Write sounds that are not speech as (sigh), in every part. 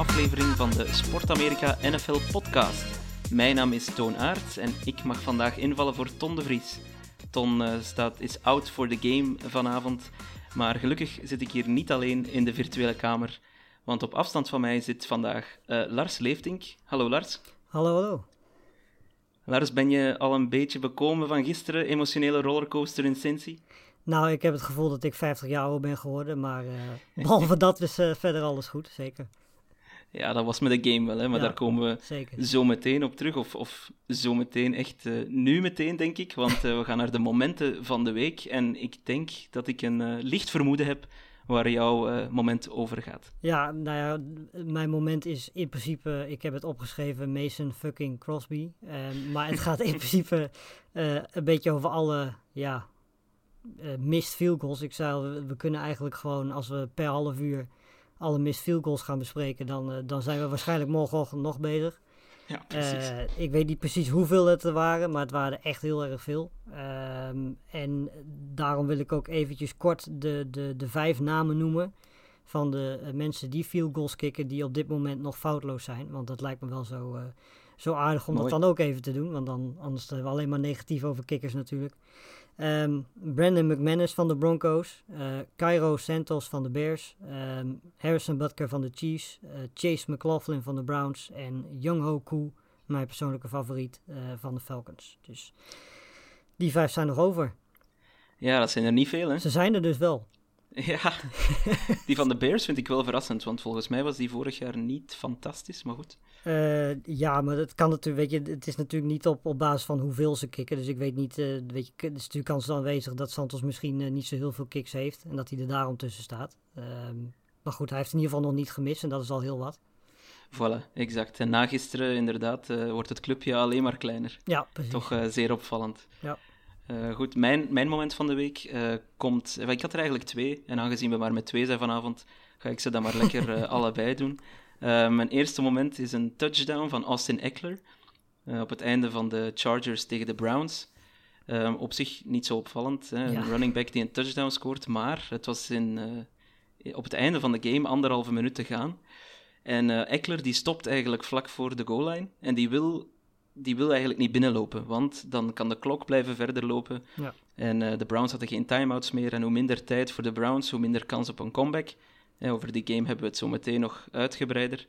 aflevering van de Sport Amerika NFL podcast. Mijn naam is Toon Aerts en ik mag vandaag invallen voor Ton de Vries. Ton eh, staat, is out voor de game vanavond, maar gelukkig zit ik hier niet alleen in de virtuele kamer, want op afstand van mij zit vandaag eh, Lars Leeftink. Hallo Lars. Hallo, hallo. Lars, ben je al een beetje bekomen van gisteren, emotionele rollercoaster in Cincy? Nou, ik heb het gevoel dat ik 50 jaar oud ben geworden, maar eh, (laughs) behalve dat is verder alles goed, zeker. Ja, dat was met de game wel, hè, maar Ja, daar komen we Zeker. zo meteen op terug. Of, of zo meteen, echt eh, nu meteen, denk ik. Want eh, we gaan naar de momenten van de week. En ik denk dat ik een eh, licht vermoeden heb waar jouw moment over gaat. Ja, nou ja, mijn moment is in principe, ik heb het opgeschreven, Mason fucking Crosby. Ehm, maar het gaat in (laughs) principe een beetje over alle, ja, missed field goals. Ik zei we kunnen eigenlijk gewoon, als we per half uur alle missed field goals gaan bespreken, dan, eh, dan zijn we waarschijnlijk morgenochtend nog bezig. Ja, precies. Eh, ik weet niet precies hoeveel het er waren, maar het waren echt heel erg veel. Ehm, en daarom wil ik ook eventjes kort de, de, de vijf namen noemen van de eh, mensen die field goals kicken die op dit moment nog foutloos zijn. Want dat lijkt me wel zo, zo aardig om Mooi. dat dan ook even te doen, want dan, anders hebben we alleen maar negatief over kickers natuurlijk. Ehm, Brandon McManus van de Broncos, eh Cairo Santos van de Bears, ehm, Harrison Butker van de Chiefs, eh, Chase McLaughlin van de Browns en Young-Ho Koo, mijn persoonlijke favoriet, eh, van de Falcons. Dus die vijf zijn nog over. ja, dat zijn er niet veel, hè? Ze zijn er dus wel. (laughs) Ja, die van de Bears vind ik wel verrassend. Want volgens mij was die vorig jaar niet fantastisch, maar goed. Eh, ja, maar dat kan natuurlijk, weet je, het is natuurlijk niet op, op basis van hoeveel ze kicken. Dus ik weet niet, eh, weet je, er is natuurlijk kans aanwezig dat Santos misschien eh, niet zo heel veel kicks heeft. En dat hij er daarom tussen staat. Ehm, maar goed, hij heeft in ieder geval nog niet gemist en dat is al heel wat. Voilà, exact. En na gisteren, inderdaad, wordt het clubje alleen maar kleiner. Ja, precies. Toch zeer opvallend. Ja. Eh, goed, mijn, mijn moment van de week eh, komt... Ik had er eigenlijk twee, en aangezien we maar met twee zijn vanavond, ga ik ze dan maar lekker eh, (laughs) allebei doen. Mijn eerste moment is een touchdown van Austin Eckler op het einde van de Chargers tegen de Browns. Eh, op zich niet zo opvallend, hè? Ja. een running back die een touchdown scoort, maar het was in, op het einde van de game anderhalve minuut te gaan. En Eckler die stopt eigenlijk vlak voor de goal line en die wil, die wil eigenlijk niet binnenlopen, want dan kan de klok blijven verder lopen. Ja. En eh, de Browns hadden geen timeouts meer en hoe minder tijd voor de Browns, hoe minder kans op een comeback. Eh, over die game hebben we het zo meteen nog uitgebreider.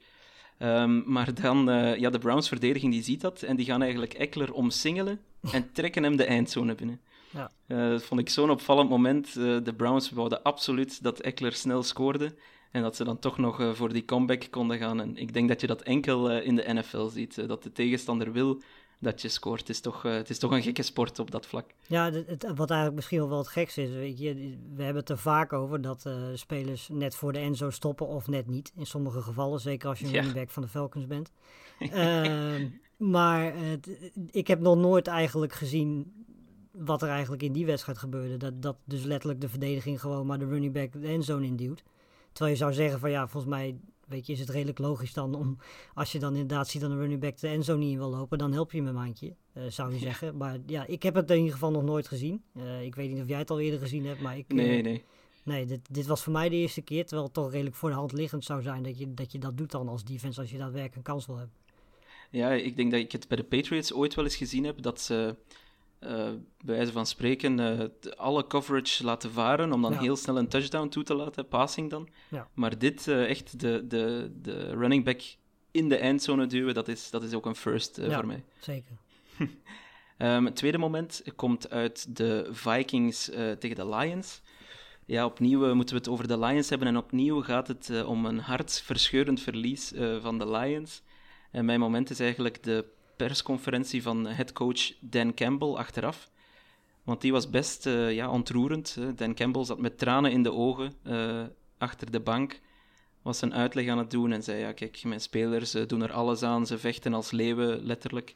Ehm, maar dan, eh, ja, de Browns verdediging die ziet dat en die gaan eigenlijk Eckler omsingelen en trekken hem de eindzone binnen. Ja. Dat vond ik zo'n opvallend moment. De Browns wouden absoluut dat Eckler snel scoorde. En dat ze dan toch nog eh, voor die comeback konden gaan. En ik denk dat je dat enkel eh, in de NFL ziet. eh, dat de tegenstander wil dat je scoort. Het is, toch, het is toch een gekke sport op dat vlak. Ja, het, het- wat eigenlijk misschien wel het gekste is, weet je, we hebben het er vaak over dat spelers net voor de Enzo stoppen of net niet. In sommige gevallen, zeker als je een Ja. running back van de Falcons bent. (laughs) Ehm, maar ik heb nog nooit eigenlijk gezien wat er eigenlijk in die wedstrijd gebeurde. Dat, dat dus letterlijk de verdediging gewoon maar de running back de endzone induwt. Terwijl je zou zeggen van ja, volgens mij weet je, is het redelijk logisch dan om, als je dan inderdaad ziet dat een running back de endzone niet in wil lopen, dan help je hem een maandje, eh, zou je zeggen. Maar ja, ik heb het in ieder geval nog nooit gezien. Eh, ik weet niet of jij het al eerder gezien hebt, maar ik... eh, Nee, nee. Nee, dit, dit was voor mij de eerste keer, terwijl het toch redelijk voor de hand liggend zou zijn dat je dat, je dat doet dan als defense als je daadwerkelijk een kans wil hebben. Ja, ik denk dat ik het bij de Patriots ooit wel eens gezien heb, dat ze bij wijze van spreken eh, alle coverage laten varen om dan Ja. heel snel een touchdown toe te laten, passing dan. Ja. Maar dit eh, echt de, de, de running back in de eindzone duwen, dat is, dat is ook een first eh, Ja. voor mij. Zeker. (laughs) Ehm, het tweede moment komt uit de Vikings eh, tegen de Lions. Ja, opnieuw eh, moeten we het over de Lions hebben. En opnieuw gaat het eh, om een hartverscheurend verlies eh, van de Lions. En mijn moment is eigenlijk de persconferentie van headcoach Dan Campbell achteraf. Want die was best uh, ja, ontroerend. Dan Campbell zat met tranen in de ogen uh, achter de bank. Was een uitleg aan het doen en zei: Ja, kijk, mijn spelers uh, doen er alles aan. Ze vechten als leeuwen, letterlijk.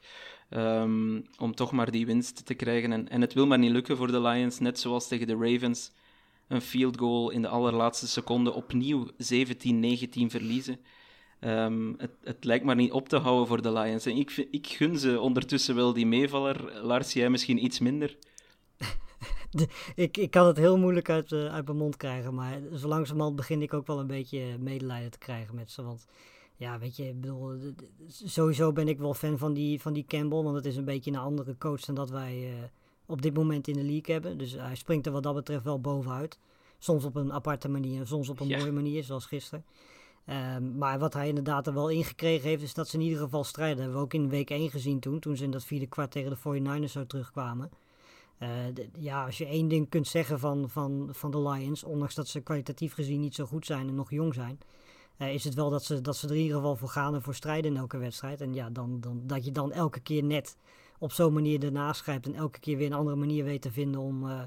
Um, om toch maar die winst te krijgen. En, en het wil maar niet lukken voor de Lions. Net zoals tegen de Ravens. Een field goal in de allerlaatste seconde. Opnieuw 17-19 verliezen. Um, het, het, lijkt maar niet op te houden voor de Lions. En ik, ik gun ze ondertussen wel die meevaller. Lars, jij misschien iets minder? (laughs) ik, ik kan het heel moeilijk uit, uh, uit mijn mond krijgen. Maar zo langzamerhand begin ik ook wel een beetje medelijden te krijgen met ze. Want ja, weet je, ik bedoel, sowieso ben ik wel fan van die, van die Campbell. Want het is een beetje een andere coach dan dat wij uh, op dit moment in de league hebben. Dus hij springt er wat dat betreft wel bovenuit. Soms op een aparte manier, soms op een ja. mooie manier, zoals gisteren. Um, maar wat hij inderdaad er wel ingekregen heeft, is dat ze in ieder geval strijden. Dat hebben we ook in week 1 gezien toen, toen ze in dat vierde kwart tegen de 49ers zo terugkwamen. De, ja, als je één ding kunt zeggen van, van, van de Lions, ondanks dat ze kwalitatief gezien niet zo goed zijn en nog jong zijn, uh, is het wel dat ze, dat ze er in ieder geval voor gaan en voor strijden in elke wedstrijd. En ja, dan, dan, dat je dan elke keer net op zo'n manier ernaast schrijft en elke keer weer een andere manier weet te vinden om, uh,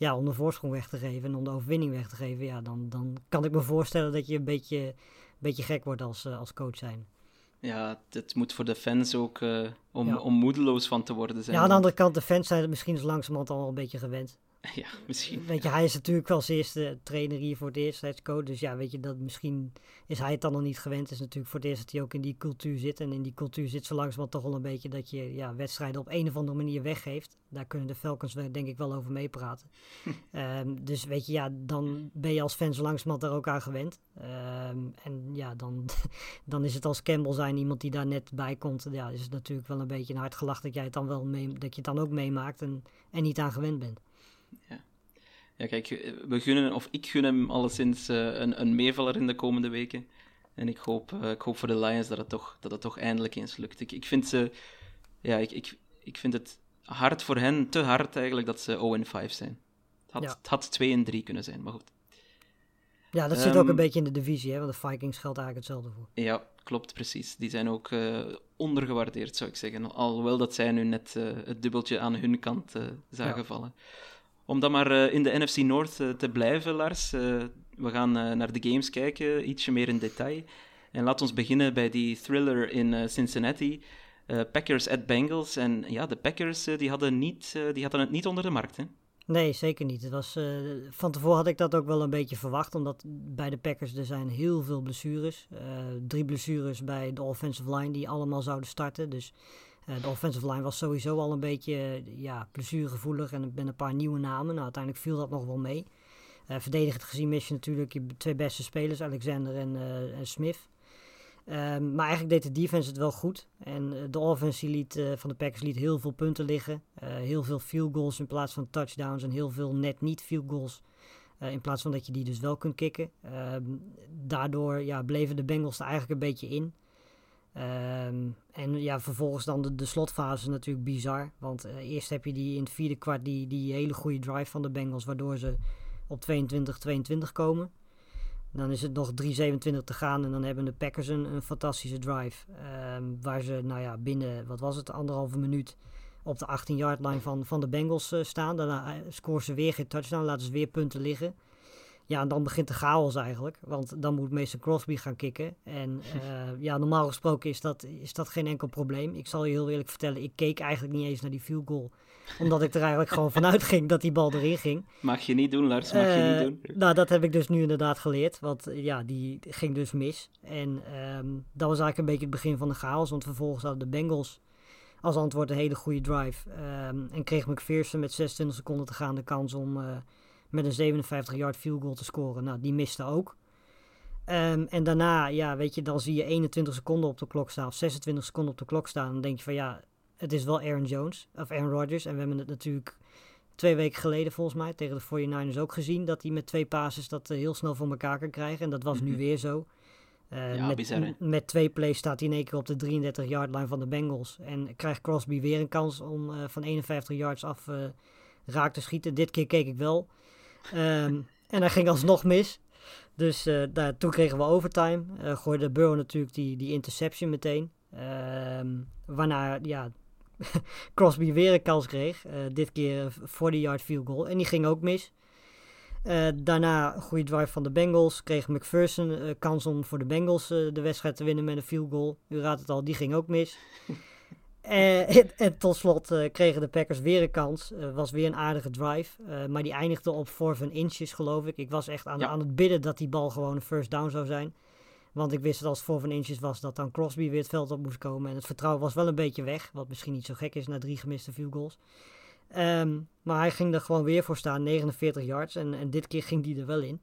ja, om de voorsprong weg te geven en om de overwinning weg te geven. Ja, dan, dan kan ik me voorstellen dat je een beetje, een beetje gek wordt als, als coach zijn. Ja, het moet voor de fans ook uh, om, ja. om moedeloos van te worden zijn. Ja, aan de andere kant, de fans zijn het misschien langzamerhand al een beetje gewend. (laughs) Ja, misschien. Weet je, hij is natuurlijk wel als eerste trainer hier voor het eerst, headscoach. Dus ja, weet je, dat misschien is hij het dan nog niet gewend. Het is natuurlijk voor het eerst dat hij ook in die cultuur zit. En in die cultuur zit zo langzamerhand toch wel een beetje dat je ja, wedstrijden op een of andere manier weggeeft. Daar kunnen de Falcons denk ik wel over meepraten. um, (laughs) dus weet je, ja, dan ben je als fan zo langzamerhand daar ook aan gewend. Um, en ja, dan, (laughs) dan is het als Campbell zijn, iemand die daar net bij komt. Ja, is het natuurlijk wel een beetje een hard gelach dat jij het dan wel mee, dat je het dan ook meemaakt en, en niet aan gewend bent. Ja. ja, kijk, we gunnen, of ik gun hem alleszins uh, een, een meevaller in de komende weken. En ik hoop, uh, ik hoop voor de Lions dat het toch, dat het toch eindelijk eens lukt. Ik, ik vind ze, ja, ik, ik, ik vind het hard voor hen, te hard eigenlijk, dat ze 0-5 zijn. Het had, Ja. het had 2 en 3 kunnen zijn, maar goed. Ja, dat zit ook Ehm, een beetje in de divisie, hè, want de Vikings geldt eigenlijk hetzelfde voor. Ja, klopt, precies. Die zijn ook eh, ondergewaardeerd, zou ik zeggen. Alhoewel dat zij nu net eh, het dubbeltje aan hun kant eh, zagen Ja. vallen. Om dan maar eh, in de NFC North eh, te blijven, Lars. eh, we gaan naar de games kijken, ietsje meer in detail. En laat ons beginnen bij die thriller in Cincinnati. Packers at Bengals. En ja, de Packers die hadden, niet, die hadden het niet onder de markt, hè? Nee, zeker niet. Het was, van tevoren had ik dat ook wel een beetje verwacht, omdat bij de Packers er zijn heel veel blessures. Eh drie blessures bij de offensive line die allemaal zouden starten. Dus de offensive line was sowieso al een beetje eh, ja, blessuregevoelig en met een paar nieuwe namen. Nou, uiteindelijk viel dat nog wel mee. Eh verdedigend gezien mis je natuurlijk je twee beste spelers, Alexander en, eh, Smith. Ehm, maar eigenlijk deed de defense het wel goed. En eh, de offense liet, eh, van de Packers liet heel veel punten liggen. Eh, heel veel field goals in plaats van touchdowns. En heel veel net niet field goals. eh, in plaats van dat je die dus wel kunt kicken. Ehm, daardoor ja, bleven de Bengals er eigenlijk een beetje in. Ehm, en ja, vervolgens dan de, de slotfase natuurlijk bizar. Want eh, eerst heb je die in het vierde kwart die, die hele goede drive van de Bengals. Waardoor ze op 22-22 komen. Dan is het nog 3.27 te gaan en dan hebben de Packers een, een fantastische drive. ehm, waar ze, nou ja, binnen, wat was het, anderhalve minuut op de 18-yard line van, van de Bengals eh, staan. Daarna eh, scoren ze weer geen touchdown, laten ze weer punten liggen. Ja, en dan begint de chaos eigenlijk. Want dan moet meester Crosby gaan kicken. En (laughs) eh, ja, normaal gesproken is dat, is dat geen enkel probleem. Ik zal je heel eerlijk vertellen, ik keek eigenlijk niet eens naar die field goal. Omdat ik er eigenlijk gewoon vanuit ging dat die bal erin ging. Mag je niet doen, Lars, mag je Eh, niet doen. Nou, dat heb ik dus nu inderdaad geleerd. Want eh, ja, die ging dus mis. En ehm, dat was eigenlijk een beetje het begin van de chaos. Want vervolgens hadden de Bengals als antwoord een hele goede drive. Ehm, en kreeg McPherson met 26 seconden te gaan de kans om eh, met een 57 yard field goal te scoren. Nou, die miste ook. Ehm, en daarna, ja, weet je, dan zie je 21 seconden op de klok staan of 26 seconden op de klok staan. Dan denk je van ja, het is wel Aaron Jones of Aaron Rodgers. En we hebben het natuurlijk twee weken geleden volgens mij tegen de 49ers ook gezien. Dat hij met twee passes dat eh, heel snel voor elkaar kan krijgen. En dat was nu Mhm. weer zo. Eh, Ja, met, bizar, met twee plays staat hij in één keer op de 33 yard line van de Bengals. En krijgt Crosby weer een kans om eh, van 51 yards af raak te schieten. Dit keer keek ik wel. Ehm, en hij ging alsnog mis. Dus daar, toen kregen we overtime. Eh gooide Burrow natuurlijk die, die interception meteen. Ehm, waarna ja, (laughs) Crosby weer een kans kreeg. Eh, dit keer een 40-yard field goal. En die ging ook mis. Daarna goede drive van de Bengals. Kreeg McPherson kans om voor de Bengals de wedstrijd te winnen met een field goal. U raadt het al, die ging ook mis. Eh, (laughs) en, en tot slot eh, kregen de Packers weer een kans. Eh, was weer een aardige drive. maar die eindigde op 4 inches, geloof ik. Ik was echt aan, Ja. aan het bidden dat die bal gewoon een first down zou zijn. Want ik wist dat als het 4 inches was, dat dan Crosby weer het veld op moest komen. En het vertrouwen was wel een beetje weg. Wat misschien niet zo gek is na drie gemiste field goals. Ehm, maar hij ging er gewoon weer voor staan, 49 yards. En, en dit keer ging die er wel in.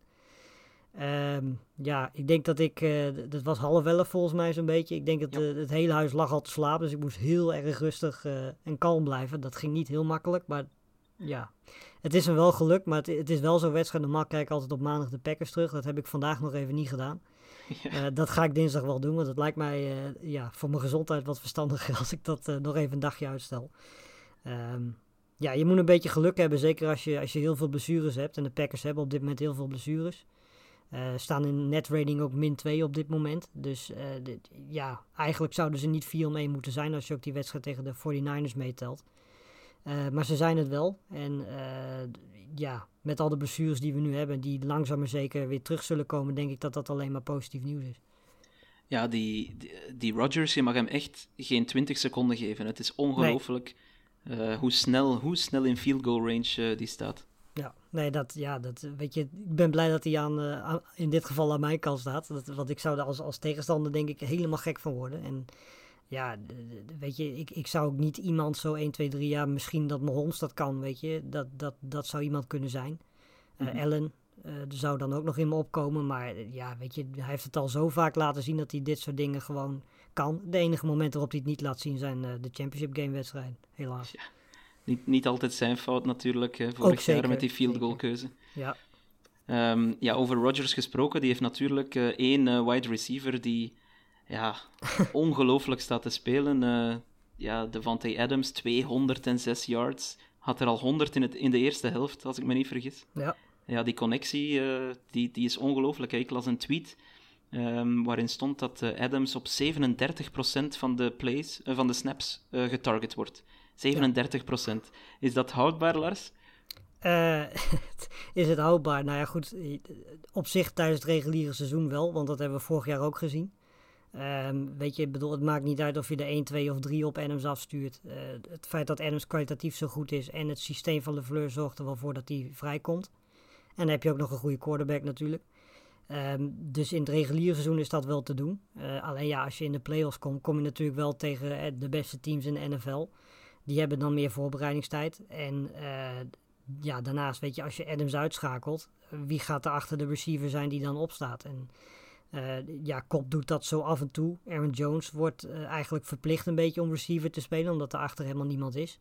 Ehm, ja, ik denk dat ik, d- dat was half elf volgens mij zo'n beetje. Ik denk dat Ja. eh, het hele huis lag al te slapen, dus ik moest heel erg rustig eh, en kalm blijven. Dat ging niet heel makkelijk, maar ja, het is me wel gelukt. Maar het, het is wel zo'n wedstrijd, normaal kijk ik altijd op maandag de Packers terug. Dat heb ik vandaag nog even niet gedaan. (laughs) Ja. Dat ga ik dinsdag wel doen, want het lijkt mij ja, voor mijn gezondheid wat verstandiger (laughs) als ik dat nog even een dagje uitstel. Ehm, ja, je moet een beetje geluk hebben, zeker als je, als je heel veel blessures hebt. En de Packers hebben op dit moment heel veel blessures. Eh, staan in net rating ook min 2 op dit moment. Dus eh, dit- ja, eigenlijk zouden ze niet 4 om 1 moeten zijn als je ook die wedstrijd tegen de 49ers meetelt. Eh, maar ze zijn het wel. En ja, met al de blessures die we nu hebben, die langzaam maar zeker weer terug zullen komen, denk ik dat dat alleen maar positief nieuws is. Ja, die, die, die Rodgers, je mag hem echt geen 20 seconden geven. Het is ongelooflijk hoe, snel, hoe snel in field goal range die staat. Ja, nee, dat, ja, dat, eh, weet je, ik ben blij dat hij aan, eh, aan- in dit geval aan mijn kant staat. Dat, want ik zou er als, als tegenstander denk ik helemaal gek van worden. En ja, weet je, ik, ik zou ook niet iemand zo 1, 2, 3 jaar, misschien dat Mahomes dat kan, weet je. Dat, dat, dat zou iemand kunnen zijn. Allen eh, zou dan ook nog in me opkomen. Maar ja, weet je, hij heeft het al zo vaak laten zien dat hij dit soort dingen gewoon kan. De enige momenten waarop hij het niet laat zien zijn de championship game wedstrijden, helaas. Niet, niet altijd zijn fout natuurlijk, Ook vorig zeker, jaar met die field goal keuze. Ja, Ehm, ja, over Rodgers gesproken, die heeft natuurlijk eh, één eh, wide receiver die ja, (laughs) ongelooflijk staat te spelen. Eh ja, Devante Adams, 206 yards. Had er al 100 in, het, in de eerste helft, als ik me niet vergis. ja. Ja, die connectie die, die is ongelooflijk. hè. Ik las een tweet ehm, waarin stond dat Adams op 37% van de plays, eh, van de snaps eh, getarget wordt. 37%. Is dat houdbaar, Lars? Eh, (laughs) is het houdbaar? Nou ja, goed. Op zich tijdens het reguliere seizoen wel, want dat hebben we vorig jaar ook gezien. Ehm, weet je, bedoel, het maakt niet uit of je er 1, 2 of 3 op Adams afstuurt. Het feit dat Adams kwalitatief zo goed is en het systeem van LeFleur zorgt er wel voor dat hij vrijkomt. En dan heb je ook nog een goede quarterback natuurlijk. Ehm, dus in het reguliere seizoen is dat wel te doen. Eh, alleen ja, als je in de playoffs komt, kom je natuurlijk wel tegen eh, de beste teams in de NFL. Die hebben dan meer voorbereidingstijd. En eh, ja, daarnaast, weet je, als je Adams uitschakelt, wie gaat er achter de receiver zijn die dan opstaat? En ja, Kop doet dat zo af en toe. Aaron Jones wordt eigenlijk verplicht een beetje om receiver te spelen, omdat er achter helemaal niemand is.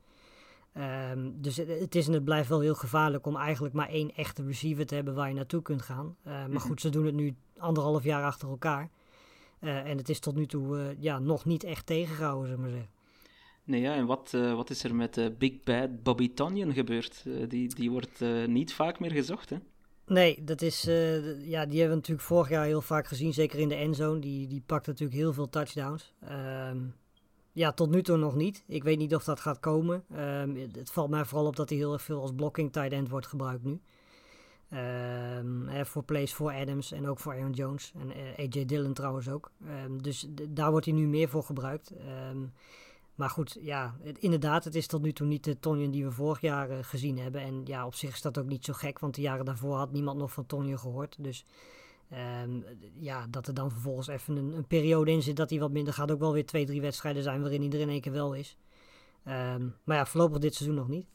Ehm, dus het, het is en het blijft wel heel gevaarlijk om eigenlijk maar één echte receiver te hebben waar je naartoe kunt gaan. Eh, maar goed, ze doen het nu anderhalf jaar achter elkaar. Eh, en het is tot nu toe eh, ja, nog niet echt tegengehouden, zullen we maar zeggen. Nee, ja, en wat, eh, wat is er met Big Bad Bobby Tonyan gebeurd? Die, die wordt niet vaak meer gezocht, hè? Nee, dat is, ja, die hebben we natuurlijk vorig jaar heel vaak gezien, zeker in de endzone. Die, die pakt natuurlijk heel veel touchdowns. Ehm, ja, tot nu toe nog niet. Ik weet niet of dat gaat komen. Ehm, het, valt mij vooral op dat hij heel erg veel als blocking tight end wordt gebruikt nu. Ehm, hè, voor plays voor Adams en ook voor Aaron Jones. En eh, AJ Dillon trouwens ook. Ehm, dus daar wordt hij nu meer voor gebruikt. Maar goed, ja, inderdaad, het is tot nu toe niet de Tonyan die we vorig jaar eh, gezien hebben. En ja, op zich is dat ook niet zo gek, want de jaren daarvoor had niemand nog van Tonyan gehoord. Dus ehm, ja, dat er dan vervolgens even een, een periode in zit dat hij wat minder gaat. Ook wel weer twee, drie wedstrijden zijn waarin er in één keer wel is. Ehm, maar ja, voorlopig dit seizoen nog niet.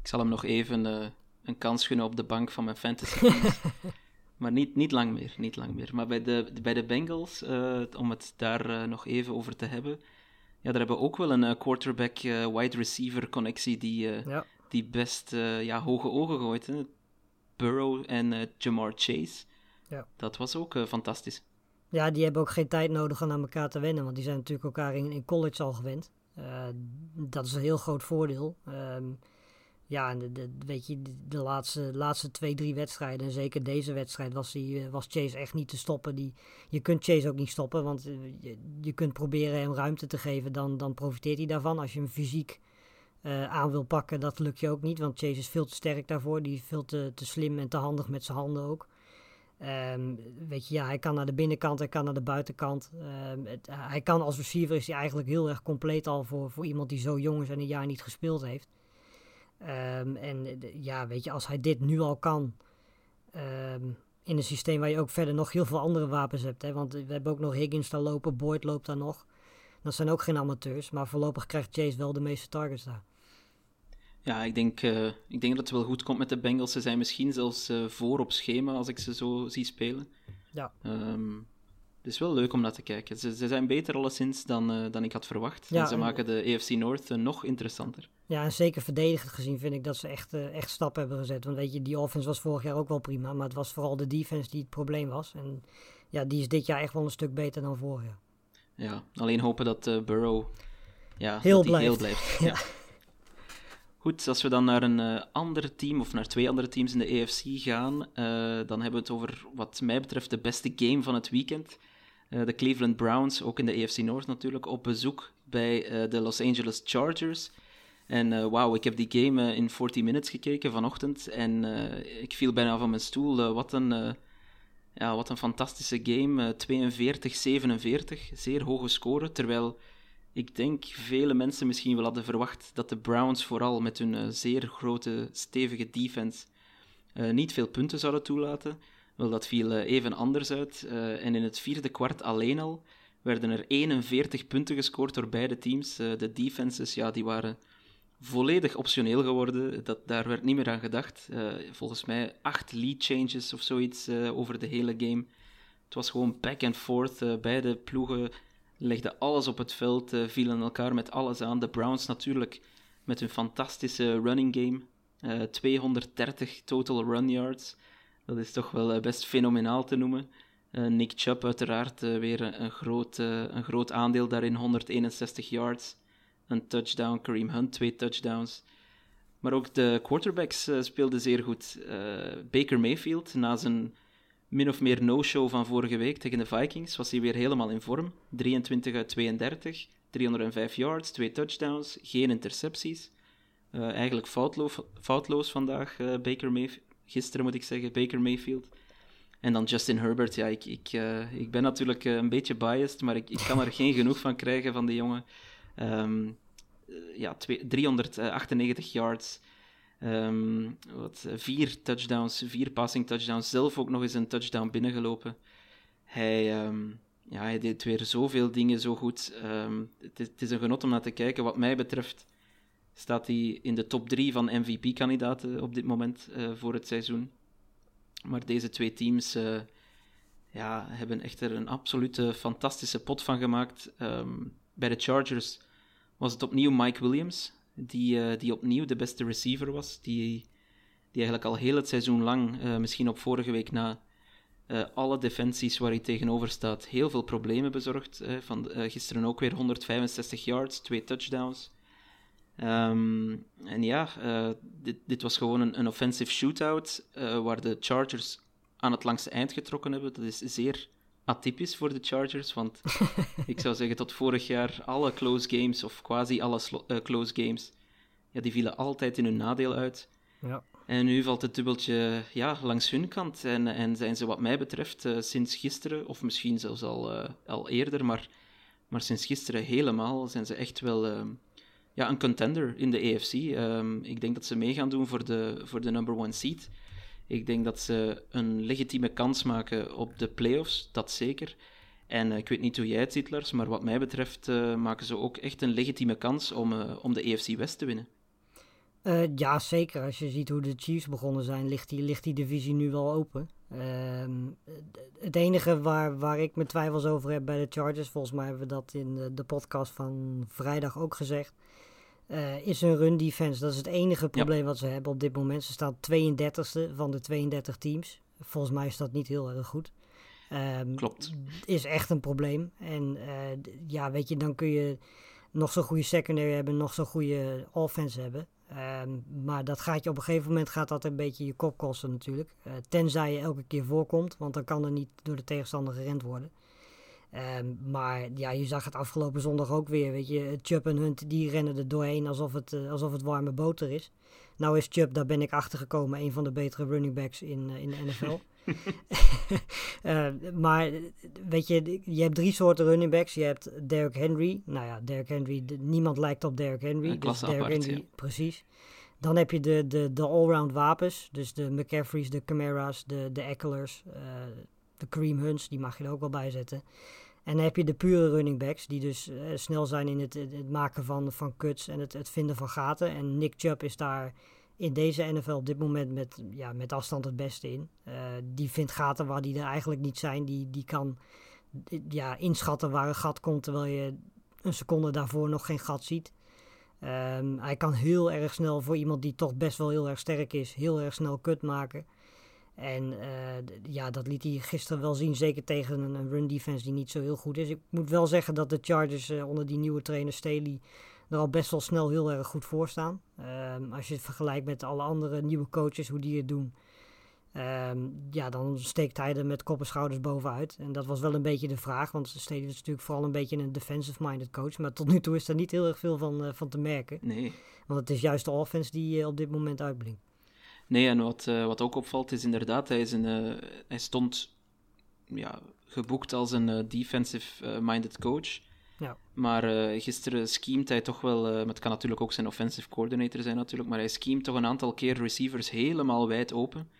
Ik zal hem nog even eh, een kans gunnen op de bank van mijn fantasy (laughs) maar niet, niet lang meer, niet lang meer. Maar bij de, bij de Bengals, eh, om het daar eh, nog even over te hebben... Ja, daar hebben we ook wel een quarterback-wide receiver connectie die, Ja. die best ja, hoge ogen gooit. Hè? Burrow en Jamar Chase. Ja. Dat was ook eh, fantastisch. Ja, die hebben ook geen tijd nodig om aan elkaar te wennen, want die zijn natuurlijk elkaar in, in college al gewend. Eh, dat is een heel groot voordeel. Ehm, Ja, en de, de, weet je, de, de laatste, laatste twee, drie wedstrijden, en zeker deze wedstrijd, was, die, eh, was Chase echt niet te stoppen. Die, je kunt Chase ook niet stoppen, want je, je kunt proberen hem ruimte te geven, dan, dan profiteert hij daarvan. Als je hem fysiek aan wil pakken, dat lukt je ook niet, want Chase is veel te sterk daarvoor. Die is veel te, te slim en te handig met zijn handen ook. Ehm, weet je, ja, hij kan naar de binnenkant, hij kan naar de buitenkant. Ehm, hij kan als receiver is hij eigenlijk heel erg compleet al voor, voor iemand die zo jong is en een jaar niet gespeeld heeft. Ehm, en ja, weet je, als hij dit nu al kan, in een systeem waar je ook verder nog heel veel andere wapens hebt. Hè, want we hebben ook nog Higgins daar lopen, Boyd loopt daar nog. Dat zijn ook geen amateurs, maar voorlopig krijgt Chase wel de meeste targets daar. Ja, ik denk, eh, ik denk dat het wel goed komt met de Bengals. Ze zijn misschien zelfs eh, voor op schema als ik ze zo zie spelen. Ja. Ehm, het is wel leuk om naar te kijken. Ze, ze zijn beter alleszins dan, eh, dan ik had verwacht. Ja, en ze en- maken de AFC North nog interessanter. Ja, en zeker verdedigend gezien vind ik dat ze echt, echt stappen hebben gezet. Want weet je, die offense was vorig jaar ook wel prima, maar het was vooral de defense die het probleem was. En ja, die is dit jaar echt wel een stuk beter dan vorig jaar. Ja, alleen hopen dat Burrow ja, Heel dat blijft. heel blijft. (laughs) Ja. Goed, als we dan naar een eh, ander team, of naar twee andere teams in de AFC gaan, eh, dan hebben we het over, wat mij betreft, de beste game van het weekend. Eh, de Cleveland Browns, ook in de AFC North natuurlijk, op bezoek bij de Los Angeles Chargers. En wauw, ik heb die game in 40 minutes gekeken vanochtend en ik viel bijna van mijn stoel. Wat, een, ja, wat een fantastische game. Eh, 42-47, zeer hoge score. Terwijl ik denk vele mensen misschien wel hadden verwacht dat de Browns vooral met hun eh, zeer grote, stevige defense eh, niet veel punten zouden toelaten. Wel, dat viel eh, even anders uit. En in het vierde kwart alleen al werden er 41 punten gescoord door beide teams. De defenses, ja, die waren volledig optioneel geworden. Dat, daar werd niet meer aan gedacht. Volgens mij acht lead changes of zoiets over de hele game. Het was gewoon back and forth. Beide ploegen legden alles op het veld, eh, vielen elkaar met alles aan. De Browns natuurlijk met hun fantastische running game. Eh, 230 total run yards. Dat is toch wel eh, best fenomenaal te noemen. Eh, Nick Chubb uiteraard eh, weer een, een groot, eh, een groot aandeel daarin, 161 yards. Een touchdown, Kareem Hunt, twee touchdowns. Maar ook de quarterbacks eh, speelden zeer goed. Eh, Baker Mayfield, na zijn min of meer no-show van vorige week tegen de Vikings, was hij weer helemaal in vorm. 23 uit 32, 305 yards, twee touchdowns, geen intercepties. Eh, eigenlijk foutloos, foutloos vandaag, eh, Baker Mayfield. Gisteren moet ik zeggen, Baker Mayfield. En dan Justin Herbert. Ja, ik, ik, eh, ik ben natuurlijk een beetje biased, maar ik, ik kan er geen genoeg van krijgen van die jongen. Ehm, eh, ja, twee- 398 yards. Ehm, wat, eh, vier touchdowns, vier passing touchdowns. Zelf ook nog eens een touchdown binnengelopen. Hij, ehm, ja, hij deed weer zoveel dingen zo goed. Ehm, het, is, een genot om naar te kijken. Wat mij betreft staat hij in de top drie van MVP-kandidaten op dit moment eh, voor het seizoen. Maar deze twee teams eh, ja, hebben echt er een absolute fantastische pot van gemaakt. Bij de Chargers was het opnieuw Mike Williams, die, eh, die opnieuw de beste receiver was. Die, die eigenlijk al heel het seizoen lang, eh, misschien op vorige week na, eh, alle defensies waar hij tegenover staat, heel veel problemen bezorgd. eh, van, gisteren ook weer 165 yards, twee touchdowns. Ehm, en ja, dit, dit was gewoon een, een offensive shootout waar de Chargers aan het langste eind getrokken hebben. Dat is zeer atypisch voor de Chargers, want ik zou zeggen tot vorig jaar alle close games, of quasi alle eh, close games, ja, die vielen altijd in hun nadeel uit. Ja. En nu valt het dubbeltje ja, langs hun kant. En, en zijn ze wat mij betreft eh, sinds gisteren, of misschien zelfs al, eh, al eerder, maar, maar sinds gisteren helemaal, zijn ze echt wel ehm, ja, een contender in de AFC. Ehm, ik denk dat ze mee gaan doen voor de, voor de number one seed. Ik denk dat ze een legitieme kans maken op de playoffs, dat zeker. En eh, ik weet niet hoe jij het ziet, Lars, maar wat mij betreft eh, maken ze ook echt een legitieme kans om, eh, om de AFC West te winnen. Eh, ja, zeker. Als je ziet hoe de Chiefs begonnen zijn, ligt die, ligt die divisie nu wel open. Ehm, het enige waar, waar ik mijn twijfels over heb bij de Chargers, volgens mij hebben we dat in de, de podcast van vrijdag ook gezegd, eh, is hun run defense. Dat is het enige probleem wat ze hebben op dit moment. Ze staan 32e van de 32 teams. Volgens mij is dat niet heel erg goed. Ehm, Klopt. Is echt een probleem. En eh, ja, weet je, dan kun je nog zo'n goede secondary hebben, nog zo'n goede offense hebben. Ehm, maar dat gaat je op een gegeven moment gaat dat een beetje je kop kosten natuurlijk. Eh, tenzij je elke keer voorkomt, want dan kan er niet door de tegenstander gerend worden. Ehm, maar ja, je zag het afgelopen zondag ook weer. Weet je, Chubb en Hunt die rennen er doorheen alsof het, eh, alsof het warme boter is. Nou is Chubb, daar ben ik achter gekomen, een van de betere running backs in, eh, in de NFL. (laughs) (laughs) Eh, maar weet je, je hebt drie soorten running backs. Je hebt Derrick Henry. Nou ja, Derrick Henry, niemand lijkt op Derrick Henry. Klasse Derrick apart, Henry, ja. precies. Dan heb je de, de, de allround wapens. Dus de McCaffrey's, de Camara's, de, de Eckler's, de Kareem Hunts. Die mag je er ook wel bij zetten. En dan heb je de pure running backs, die dus eh, snel zijn in het, het maken van, van cuts en het, het vinden van gaten. En Nick Chubb is daar in deze NFL op dit moment met, ja, met afstand het beste in. Eh, die vindt gaten waar die er eigenlijk niet zijn. Die, die kan ja, inschatten waar een gat komt, terwijl je een seconde daarvoor nog geen gat ziet. Ehm, hij kan heel erg snel voor iemand die toch best wel heel erg sterk is, heel erg snel kut maken. En eh, ja, dat liet hij gisteren wel zien, zeker tegen een, run defense die niet zo heel goed is. Ik moet wel zeggen dat de Chargers eh, onder die nieuwe trainer Staley er al best wel snel heel erg goed voor staan. Ehm, als je het vergelijkt met alle andere nieuwe coaches, hoe die het doen. ehm, ja, dan steekt hij er met kop en schouders bovenuit. En dat was wel een beetje de vraag, want Staley is natuurlijk vooral een beetje een defensive-minded coach. Maar tot nu toe is er niet heel erg veel van, eh, van te merken. Nee. Want het is juist de offense die op dit moment uitblinkt. Nee, en wat, eh, wat ook opvalt is inderdaad, hij, is een, eh, hij stond ja, geboekt als een eh, defensive-minded coach. Ja. Maar gisteren schemt hij toch wel, maar het kan natuurlijk ook zijn offensive coordinator zijn natuurlijk, maar hij schemt toch een aantal keer receivers helemaal wijd open.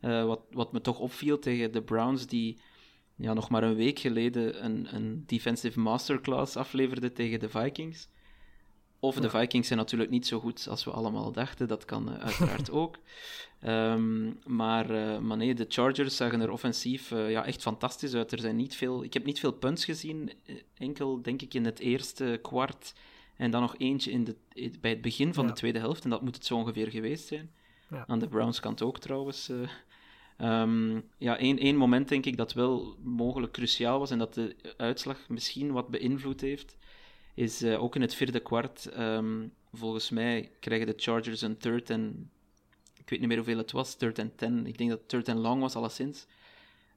Wat, wat me toch opviel tegen de Browns, die ja, nog maar een week geleden een, een defensive masterclass afleverden tegen de Vikings. Of de. Vikings zijn natuurlijk niet zo goed als we allemaal dachten, dat kan eh, uiteraard (laughs) ook. Ehm, maar, maar nee, de Chargers zagen er offensief eh, ja, echt fantastisch uit. Er zijn niet veel, ik heb niet veel punts gezien, enkel denk ik in het eerste kwart en dan nog eentje in de, bij het begin van Ja. de tweede helft. En dat moet het zo ongeveer geweest zijn. Ja. Aan de Browns kant ook trouwens. Ehm, ja, één, één moment denk ik dat wel mogelijk cruciaal was en dat de uitslag misschien wat beïnvloed heeft, is eh, ook in het vierde kwart. ehm, volgens mij krijgen de Chargers een third en ik weet niet meer hoeveel het was, third and ten. Ik denk dat het third and long was, alleszins.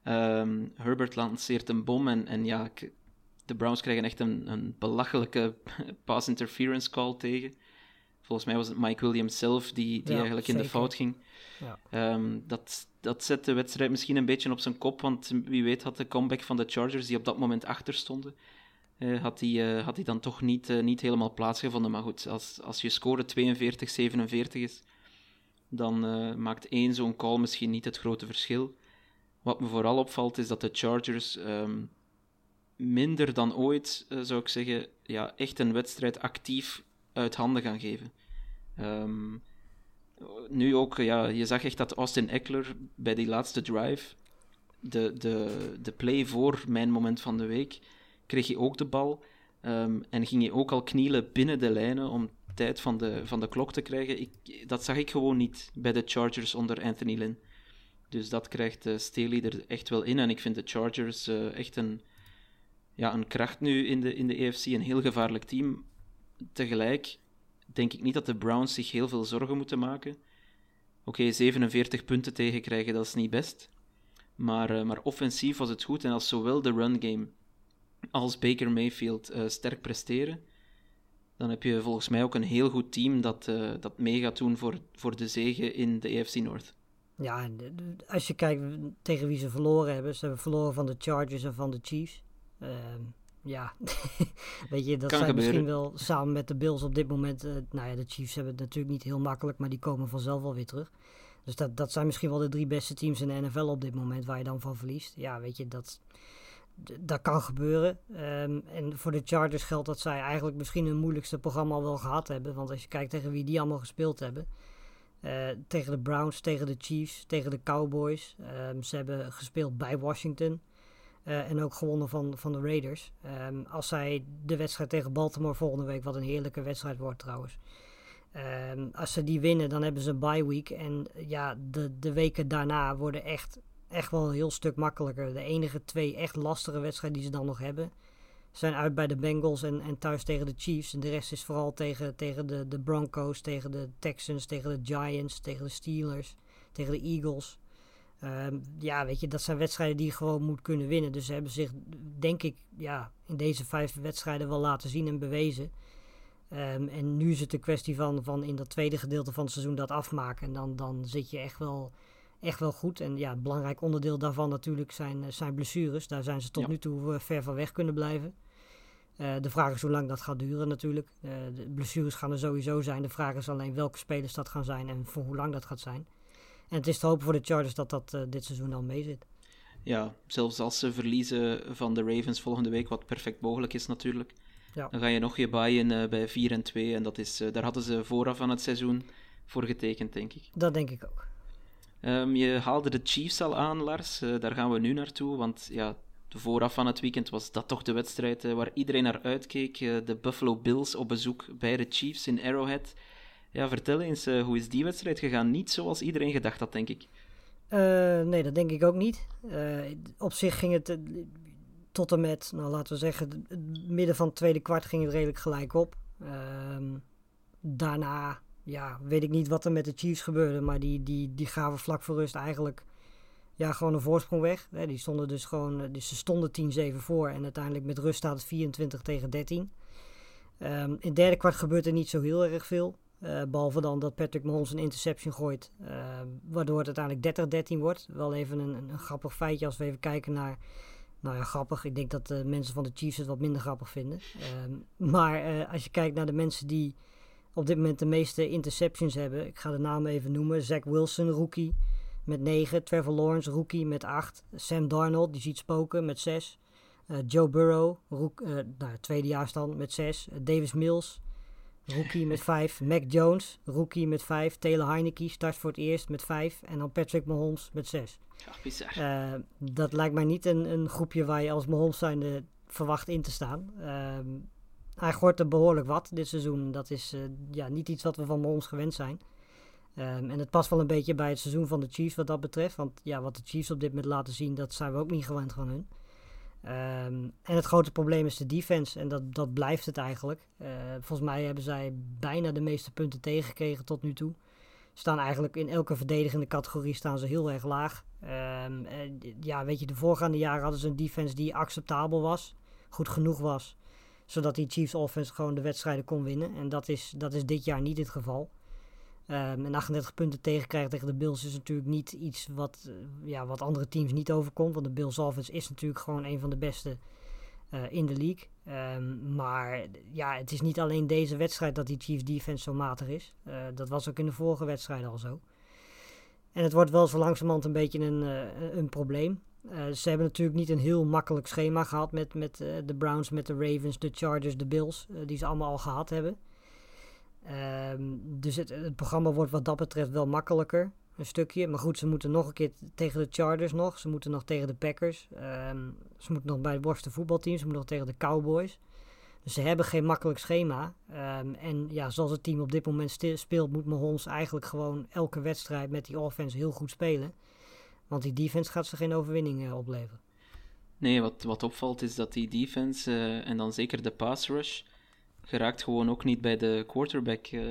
Ehm, Herbert lanceert een bom en, en ja, de Browns krijgen echt een, een belachelijke (laughs) pass interference call tegen. Volgens mij was het Mike Williams zelf die, die Ja, eigenlijk in de fout ging. Ja. Ehm, dat, dat zet de wedstrijd misschien een beetje op zijn kop, want wie weet had de comeback van de Chargers, die op dat moment achter stonden, eh, had, die, eh, had die dan toch niet, eh, niet helemaal plaatsgevonden. Maar goed, als, als je score 42-47 is, dan maakt één zo'n call misschien niet het grote verschil. Wat me vooral opvalt, is dat de Chargers ehm, minder dan ooit, zou ik zeggen, ja, echt een wedstrijd actief uit handen gaan geven. Ehm, nu ook, ja, je zag echt dat Austin Eckler bij die laatste drive, de, de, de play voor mijn moment van de week, kreeg hij ook de bal ehm, en ging hij ook al knielen binnen de lijnen om tijd van de, van de klok te krijgen. Ik, dat zag ik gewoon niet bij de Chargers onder Anthony Lynn. Dus dat krijgt uh, er echt wel in. En ik vind de Chargers uh, echt een, ja, een kracht nu in de, in de EFC, een heel gevaarlijk team. Tegelijk denk ik niet dat de Browns zich heel veel zorgen moeten maken. Oké, okay, 47 punten tegenkrijgen, dat is niet best. Maar, uh, maar offensief was het goed. En als zowel de run game als Baker Mayfield uh, sterk presteren, dan heb je volgens mij ook een heel goed team dat, uh, dat mee gaat doen voor, voor de zege in de AFC North. Ja, en als je kijkt tegen wie ze verloren hebben, ze hebben verloren van de Chargers en van de Chiefs. Uh, ja, (laughs) weet je, dat kan zijn gebeuren. misschien wel samen met de Bills op dit moment. Uh, nou ja, de Chiefs hebben het natuurlijk niet heel makkelijk, maar die komen vanzelf wel weer terug. Dus dat, dat zijn misschien wel de drie beste teams in de NFL op dit moment waar je dan van verliest. Ja, weet je, dat, dat kan gebeuren. Um, en voor de Chargers geldt dat zij eigenlijk misschien hun moeilijkste programma wel gehad hebben. Want als je kijkt tegen wie die allemaal gespeeld hebben. Uh, tegen de Browns, tegen de Chiefs, tegen de Cowboys. Um, ze hebben gespeeld bij Washington. Uh, en ook gewonnen van, van de Raiders. Um, als zij de wedstrijd tegen Baltimore volgende week, wat een heerlijke wedstrijd wordt trouwens. Als ze die winnen, dan hebben ze een bye week. En ja, de, de weken daarna worden echt, echt wel een heel stuk makkelijker. De enige twee echt lastige wedstrijden die ze dan nog hebben, zijn uit bij de Bengals en, en thuis tegen de Chiefs. En de rest is vooral tegen, tegen de, de Broncos, tegen de Texans, tegen de Giants, tegen de Steelers, tegen de Eagles. Ehm, ja, weet je, dat zijn wedstrijden die je gewoon moet kunnen winnen. Dus ze hebben zich, denk ik, ja, in deze vijf wedstrijden wel laten zien en bewezen. Ehm, en nu is het een kwestie van, van in dat tweede gedeelte van het seizoen dat afmaken. En dan, dan zit je echt wel, echt wel goed. En ja, een belangrijk onderdeel daarvan natuurlijk zijn, eh, zijn blessures. Daar zijn ze tot Ja. nu toe eh, ver van weg kunnen blijven. Eh, de vraag is hoe lang dat gaat duren natuurlijk. De blessures gaan er sowieso zijn. De vraag is alleen welke spelers dat gaan zijn en voor hoe lang dat gaat zijn. En het is te hopen voor de Chargers dat dat dit seizoen al mee zit. Ja, zelfs als ze verliezen van de Ravens volgende week, wat perfect mogelijk is natuurlijk, Ja. dan ga je nog je buy-in bij 4 en 2. En dat is, daar hadden ze vooraf aan het seizoen voor getekend, denk ik. Dat denk ik ook. Ehm, je haalde de Chiefs al aan, Lars. Eh, daar gaan we nu naartoe, want ja, de vooraf aan het weekend was dat toch de wedstrijd eh, waar iedereen naar uitkeek. Eh, de Buffalo Bills op bezoek bij de Chiefs in Arrowhead. Ja, vertel eens, hoe is die wedstrijd gegaan? Niet zoals iedereen gedacht had, denk ik. Nee, dat denk ik ook niet. Op zich ging het tot en met, nou laten we zeggen, het midden van het tweede kwart ging het redelijk gelijk op. Ehm, daarna, ja, weet ik niet wat er met de Chiefs gebeurde, maar die, die, die gaven vlak voor rust eigenlijk ja, gewoon een voorsprong weg. Hè, die stonden dus gewoon, dus ze stonden 10-7 voor en uiteindelijk met rust staat het 24 tegen 13. Ehm, in het derde kwart gebeurt er niet zo heel erg veel. Eh, behalve dan dat Patrick Mahomes een interception gooit. eh, waardoor het uiteindelijk 30-13 wordt. Wel even een, een, een grappig feitje als we even kijken naar. Nou ja, grappig. Ik denk dat de mensen van de Chiefs het wat minder grappig vinden. Ehm, maar eh, als je kijkt naar de mensen die op dit moment de meeste interceptions hebben. Ik ga de namen even noemen. Zach Wilson, rookie met 9. Trevor Lawrence, rookie met 8. Sam Darnold, die ziet spoken met 6. Eh, Joe Burrow, roek, eh, nou, tweedejaars dan met 6. Davis Mills, rookie met 5. Mac Jones, rookie met 5. Taylor Heineke start voor het eerst met 5. En dan Patrick Mahomes met 6. Ja, bizar. Eh, dat lijkt mij niet een, een groepje waar je als Mahomes zijnde verwacht in te staan. Ehm, hij gooit er behoorlijk wat dit seizoen. Dat is eh, ja, niet iets wat we van Mahomes gewend zijn. Ehm, en het past wel een beetje bij het seizoen van de Chiefs wat dat betreft. Want ja, wat de Chiefs op dit moment laten zien, dat zijn we ook niet gewend van hun. Ehm, en het grote probleem is de defense. En dat, dat blijft het eigenlijk. Eh, volgens mij hebben zij bijna de meeste punten tegengekregen tot nu toe. Staan eigenlijk in elke verdedigende categorie staan ze heel erg laag. Ehm, eh, ja, weet je, de voorgaande jaren hadden ze een defense die acceptabel was. Goed genoeg was. Zodat die Chiefs offense gewoon de wedstrijden kon winnen. En dat is, dat is dit jaar niet het geval. Ehm, en 38 punten tegenkrijgen tegen de Bills is natuurlijk niet iets wat, eh, ja, wat andere teams niet overkomt. Want de Bills offense is natuurlijk gewoon een van de beste eh, in de league. Ehm, maar ja, het is niet alleen deze wedstrijd dat die Chiefs defense zo matig is. Eh, dat was ook in de vorige wedstrijden al zo. En het wordt wel zo langzamerhand een beetje een, een probleem. Eh, ze hebben natuurlijk niet een heel makkelijk schema gehad met, met eh, de Browns, met de Ravens, de Chargers, de Bills. eh, die ze allemaal al gehad hebben. Ehm, dus het, programma wordt wat dat betreft wel makkelijker. Een stukje. Maar goed, ze moeten nog een keer tegen de Chargers nog. Ze moeten nog tegen de Packers. Ehm, ze moeten nog bij het worsten. Ze moeten nog tegen de Cowboys. Dus ze hebben geen makkelijk schema. Ehm, en ja, zoals het team op dit moment speelt, moet Mahomes eigenlijk gewoon elke wedstrijd met die offense heel goed spelen. Want die defense gaat ze geen overwinning eh, opleveren. Nee, wat, wat opvalt is dat die defense, eh, en dan zeker de pass rush, geraakt gewoon ook niet bij de quarterback. Eh,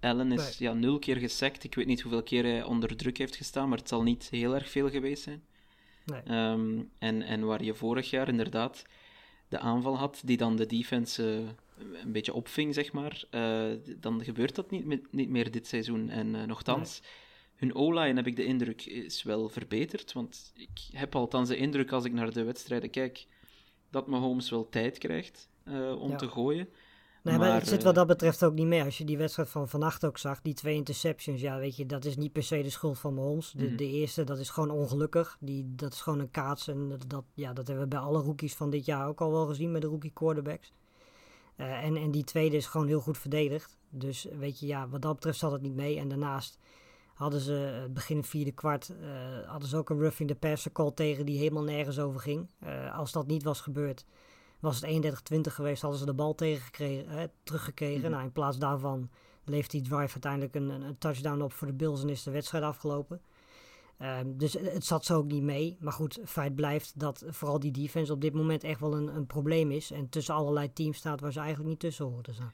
Allen is Nee. ja, nul keer gesackt. Ik weet niet hoeveel keer hij onder druk heeft gestaan, maar het zal niet heel erg veel geweest zijn. Nee. Ehm, en, en waar je vorig jaar inderdaad de aanval had, die dan de defense een beetje opving, zeg maar, dan gebeurt dat niet, niet meer dit seizoen. En nochtans, hun O-line, heb ik de indruk, is wel verbeterd. Want ik heb althans de indruk, als ik naar de wedstrijden kijk, dat Mahomes wel tijd krijgt eh, om Ja. te gooien. Nee, maar, Maar, het zit eh, wat dat betreft ook niet mee. Als je die wedstrijd van vannacht ook zag, die twee interceptions, ja, weet je, dat is niet per se de schuld van Mahomes. De, Mhm. de eerste, dat is gewoon ongelukkig. Die, dat is gewoon een kaats. En dat, dat, ja, dat hebben we bij alle rookies van dit jaar ook al wel gezien met de rookie quarterbacks. Eh, en, en die tweede is gewoon heel goed verdedigd. Dus weet je, ja, wat dat betreft zat het niet mee. En daarnaast hadden ze eh, begin vierde kwart, eh, hadden ze ook een roughing the passer call tegen die helemaal nergens over ging. Eh, als dat niet was gebeurd, was het 31-20 geweest, hadden ze de bal tegengekregen, teruggekregen. Mhm. Nou, in plaats daarvan leeft die drive uiteindelijk een, een, touchdown op voor de Bills en is de wedstrijd afgelopen. Ehm, dus het zat zo ook niet mee. Maar goed, feit blijft dat vooral die defense op dit moment echt wel een, een probleem is. En tussen allerlei teams staat waar ze eigenlijk niet tussen horen te staan.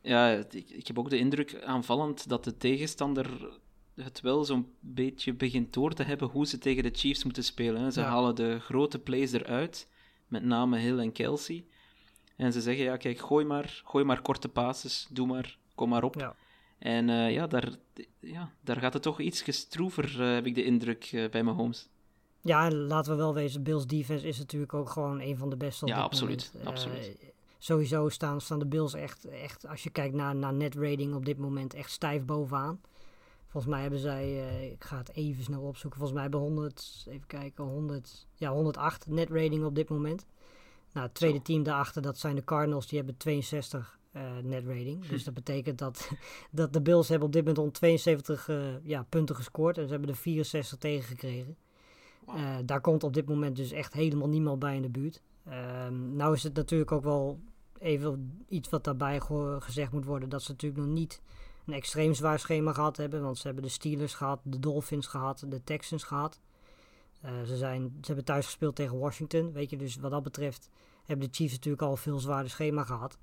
Ja, ik, ik heb ook de indruk aanvallend dat de tegenstander het wel zo'n beetje begint door te hebben hoe ze tegen de Chiefs moeten spelen. hè. Ze Ja. halen de grote plays eruit, met name Hill en Kelsey. En ze zeggen, ja kijk, gooi maar, gooi maar korte passes, doe maar, kom maar op. Ja. En eh, ja, daar, ja, daar gaat het toch iets gestroever, eh, heb ik de indruk, eh, bij Mahomes. Ja, en laten we wel wezen, Bills defense is natuurlijk ook gewoon een van de beste op Ja, dit absoluut, moment. Absoluut. sowieso staan, staan de Bills echt, echt, als je kijkt naar, naar net rating op dit moment, echt stijf bovenaan. Volgens mij hebben zij, eh, ik ga het even snel opzoeken, volgens mij hebben 100, even kijken, 100, ja 108 net rating op dit moment. Nou, het tweede team daarachter, dat zijn de Cardinals, die hebben 62 eh, net rating. Dus dat betekent dat, (laughs) dat de Bills hebben op dit moment 172 eh, ja, punten gescoord en ze hebben er 64 tegen gekregen. Daar komt op dit moment dus echt helemaal niemand bij in de buurt. Ehm, nou is het natuurlijk ook wel even iets wat daarbij ge- gezegd moet worden. Dat ze natuurlijk nog niet een extreem zwaar schema gehad hebben. Want ze hebben de Steelers gehad, de Dolphins gehad, de Texans gehad. Eh, ze, zijn, ze hebben thuis gespeeld tegen Washington. Weet je, dus wat dat betreft hebben de Chiefs natuurlijk al een veel zwaarder schema gehad.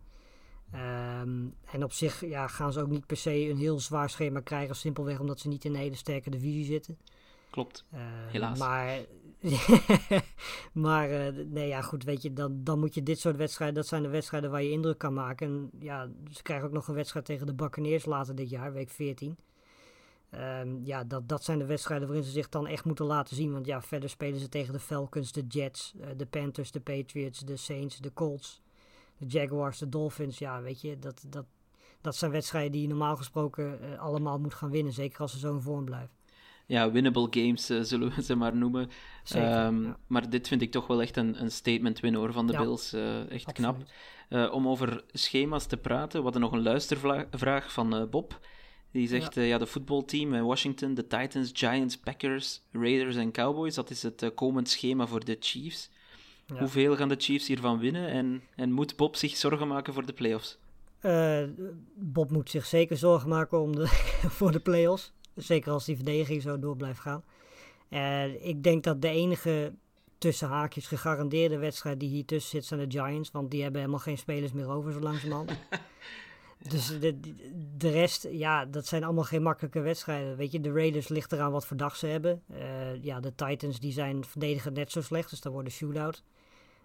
Ehm, en op zich ja, gaan ze ook niet per se een heel zwaar schema krijgen. Simpelweg omdat ze niet in een hele sterke divisie zitten. Klopt. Eh, Helaas. Maar, (laughs) maar eh, nee, ja, goed, weet je, dan, dan moet je dit soort wedstrijden, dat zijn de wedstrijden waar je indruk kan maken. En ja, ze krijgen ook nog een wedstrijd tegen de Buccaneers later dit jaar, week 14. Ehm, ja, dat, dat zijn de wedstrijden waarin ze zich dan echt moeten laten zien. Want ja, verder spelen ze tegen de Falcons, de Jets, eh, de Panthers, de Patriots, de Saints, de Colts, de Jaguars, de Dolphins. Ja, weet je, dat, dat, dat zijn wedstrijden die je normaal gesproken allemaal moet gaan winnen. Zeker als ze zo in vorm blijven. Ja, winnable games eh, zullen we (laughs) ze maar noemen. Zeker, Ehm, ja. Maar dit vind ik toch wel echt een, een statement win hoor, van de Ja, Bills. Eh, echt knap. Absoluut. Eh, om over schema's te praten, we hadden nog een luistervraag van Bob. Die zegt, ja, ja de voetbalteam in Washington, de Titans, Giants, Packers, Raiders en Cowboys, dat is het komend schema voor de Chiefs. Hoeveel gaan de Chiefs hiervan winnen en, en moet Bob zich zorgen maken voor de playoffs? Bob moet zich zeker zorgen maken om de, (laughs) voor de play-offs. Zeker als die verdediging zo door blijft gaan. Eh, ik denk dat de enige tussen haakjes gegarandeerde wedstrijd die hier tussen zit zijn de Giants. Want die hebben helemaal geen spelers meer over zo langzamerhand. (laughs) dus de, de rest, ja, dat zijn allemaal geen makkelijke wedstrijden. Weet je, de Raiders ligt eraan wat voor dag ze hebben. Eh, ja, de Titans die zijn verdedigend net zo slecht, dus daar wordt een shootout.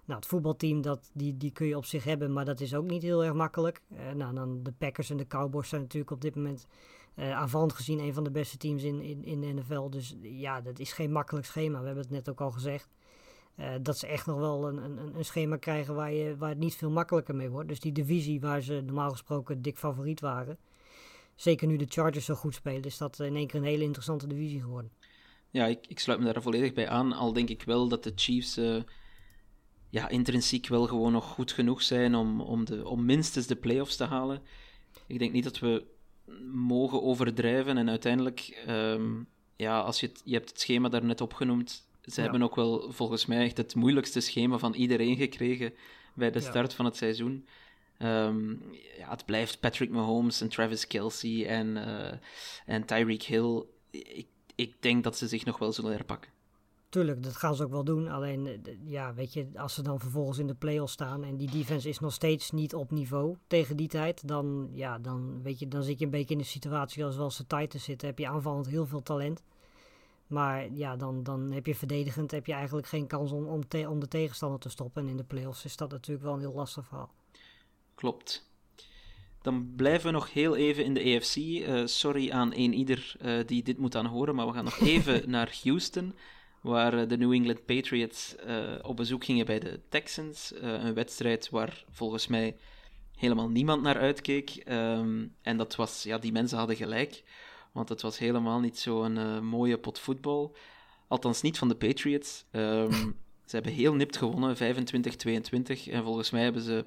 Nou, het voetbalteam, dat, die, die kun je op zich hebben, maar dat is ook niet heel erg makkelijk. Eh, nou, dan de Packers en de Cowboys zijn natuurlijk op dit moment aanvallend gezien een van de beste teams in, in, in de NFL. Dus ja, dat is geen makkelijk schema. We hebben het net ook al gezegd. Eh, dat ze echt nog wel een, een, een schema krijgen waar, je, waar het niet veel makkelijker mee wordt. Dus die divisie waar ze normaal gesproken dik favoriet waren. Zeker nu de Chargers zo goed spelen, is dat in één keer een hele interessante divisie geworden. Ja, ik, ik sluit me daar volledig bij aan. Al denk ik wel dat de Chiefs eh, ja, intrinsiek wel gewoon nog goed genoeg zijn om, om, de, om minstens de playoffs te halen. Ik denk niet dat we mogen overdrijven. En uiteindelijk, ehm, ja, als je, het, je hebt het schema daar net opgenoemd. Ze Ja. hebben ook wel volgens mij echt het moeilijkste schema van iedereen gekregen bij de Ja. start van het seizoen. Ehm, ja, het blijft Patrick Mahomes en Travis Kelsey en, eh, en Tyreek Hill. Ik, ik denk dat ze zich nog wel zullen herpakken. Tuurlijk, dat gaan ze ook wel doen. Alleen, eh, ja, weet je, als ze dan vervolgens in de play-offs staan en die defense is nog steeds niet op niveau tegen die tijd, dan, ja, dan, weet je, dan zit je een beetje in de situatie als wel als de Titans zitten. Heb je aanvallend heel veel talent. Maar ja, dan, dan heb je verdedigend heb je eigenlijk geen kans om, om, te- om de tegenstander te stoppen. En in de play-offs is dat natuurlijk wel een heel lastig verhaal. Klopt. Dan blijven we nog heel even in de AFC. Eh, sorry aan een ieder eh, die dit moet aanhoren, maar we gaan nog (laughs) even naar Houston, waar eh, de New England Patriots eh, op bezoek gingen bij de Texans. Eh, een wedstrijd waar volgens mij helemaal niemand naar uitkeek. Ehm, en dat was, ja, die mensen hadden gelijk, want het was helemaal niet zo'n eh mooie pot voetbal. Althans niet van de Patriots. Ehm, (laughs) ze hebben heel nipt gewonnen, 25-22. En volgens mij hebben ze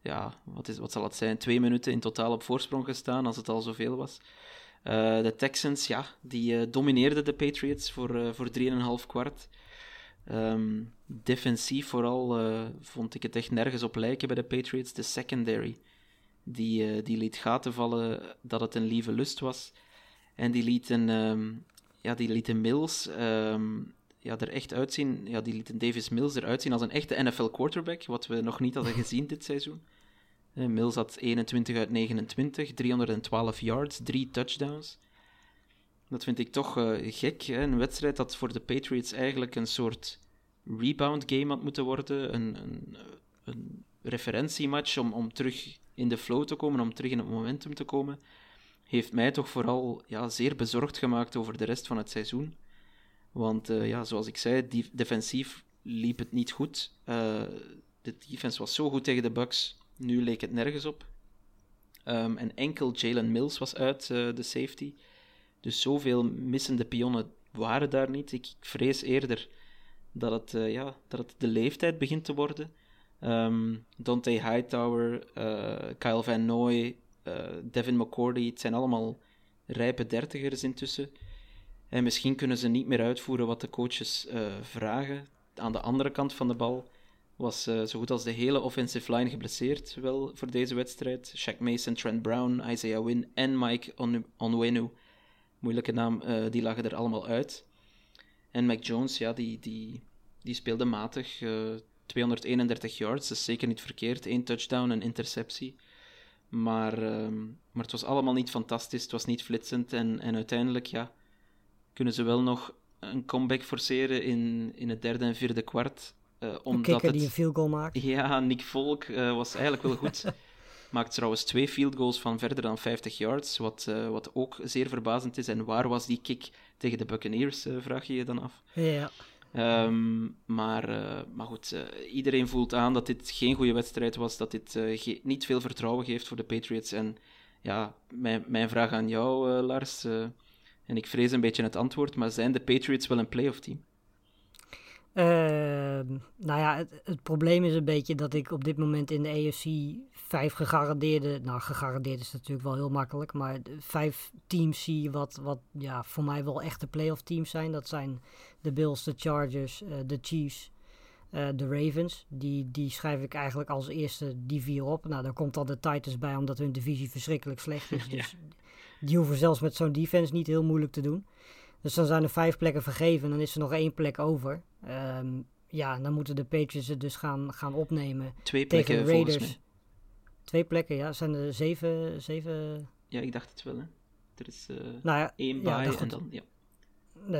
ja, wat, is, wat zal het zijn? Twee minuten in totaal op voorsprong gestaan, als het al zoveel was. Eh, de Texans, ja, die eh, domineerden de Patriots voor, eh voor 3,5 kwart. Ehm, defensief vooral vond ik het echt nergens op lijken bij de Patriots. De secondary, die, die liet gaten vallen dat het een lieve lust was. En die lieten ehm, ja, die lieten Mills ehm, ja, er echt uitzien. Ja, die lieten Davis Mills eruit zien als een echte NFL quarterback, wat we nog niet hadden gezien dit seizoen. Eh, Mills had 21 uit 29, 312 yards, 3 touchdowns. Dat vind ik toch eh, gek. Hè? Een wedstrijd dat voor de Patriots eigenlijk een soort rebound game had moeten worden. Een, een, een referentiematch om, om terug in de flow te komen, om terug in het momentum te komen. Heeft mij toch vooral ja, zeer bezorgd gemaakt over de rest van het seizoen. Want uh, ja, zoals ik zei, defensief liep het niet goed. Uh, de defense was zo goed tegen de Bucks. Nu leek het nergens op. Um, en enkel Jalen Mills was uit, uh, de safety. Dus zoveel missende pionnen waren daar niet. Ik, ik vrees eerder dat het, uh, ja, dat het de leeftijd begint te worden. Um, Dante Hightower, uh, Kyle Van Noy, Devin McCourty, het zijn allemaal rijpe dertigers intussen. En misschien kunnen ze niet meer uitvoeren wat de coaches vragen. Aan de andere kant van de bal was uh, zo goed als de hele offensive line geblesseerd wel voor deze wedstrijd. Shaq Mason, Trent Brown, Isaiah Wynn en Mike On Onwenu, moeilijke naam, uh, die lagen er allemaal uit. En Mac Jones, ja, die, die, die speelde matig. Uh, 231 yards, dat is zeker niet verkeerd. Eén touchdown, een interceptie. Maar, um, maar het was allemaal niet fantastisch, het was niet flitsend. En, en uiteindelijk, ja, kunnen ze wel nog een comeback forceren in, in het derde en vierde kwart. Uh, omdat het... die een field goal maakt. (laughs) Ja, Nick Volk uh, was eigenlijk wel goed. (laughs) Maakt trouwens twee field goals van verder dan 50 yards, wat, uh, wat ook zeer verbazend is. En waar was die kick tegen de Buccaneers, vraag je je dan af. Ja. Um, maar, maar goed, iedereen voelt aan dat dit geen goede wedstrijd was, dat dit niet veel vertrouwen geeft voor de Patriots. En ja, mijn, mijn vraag aan jou, Lars, en ik vrees een beetje het antwoord, maar zijn de Patriots wel een playoff team? Uh, nou ja, het, het, probleem is een beetje dat ik op dit moment in de AFC vijf gegarandeerde, nou gegarandeerd is natuurlijk wel heel makkelijk, maar vijf teams zie wat, wat ja, voor mij wel echte playoff teams zijn. Dat zijn de Bills, de Chargers, uh, de Chiefs, uh, de Ravens. Die, die schrijf ik eigenlijk als eerste die vier op. Nou, daar komt dan de Titans bij omdat hun divisie verschrikkelijk slecht is. (laughs) Dus ja. die hoeven zelfs met zo'n defense niet heel moeilijk te doen. Dus dan zijn er vijf plekken vergeven en dan is er nog één plek over. Um, ja, dan moeten de Patriots het dus gaan, gaan opnemen Twee plekken tegen de Raiders. Twee plekken, ja. Zijn er zeven, zeven... Ja, ik dacht het wel, hè. Er is uh, nou ja, één bij ja, en dan... Ja.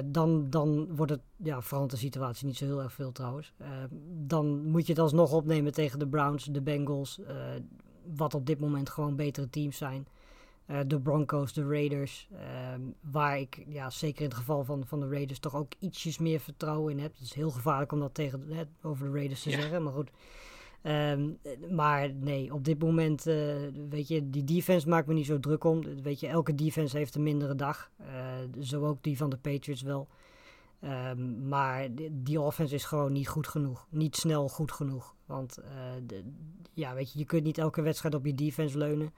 Dan, dan wordt het, ja, verandert de situatie niet zo heel erg veel trouwens. Uh, dan moet je het alsnog opnemen tegen de Browns, de Bengals, uh, wat op dit moment gewoon betere teams zijn. Uh, de Broncos, de Raiders. Uh, waar ik ja, zeker in het geval van, van de Raiders toch ook ietsjes meer vertrouwen in heb. Het is heel gevaarlijk om dat tegen, hè, over de Raiders te ja. zeggen. Maar goed. Um, maar nee, op dit moment, uh, weet je, die defense maakt me niet zo druk om. Weet je, elke defense heeft een mindere dag. zo ook die van de Patriots wel. Um, maar die, die, offense is gewoon niet goed genoeg. Niet snel goed genoeg. Want de, ja, weet je, je kunt niet elke wedstrijd op je defense leunen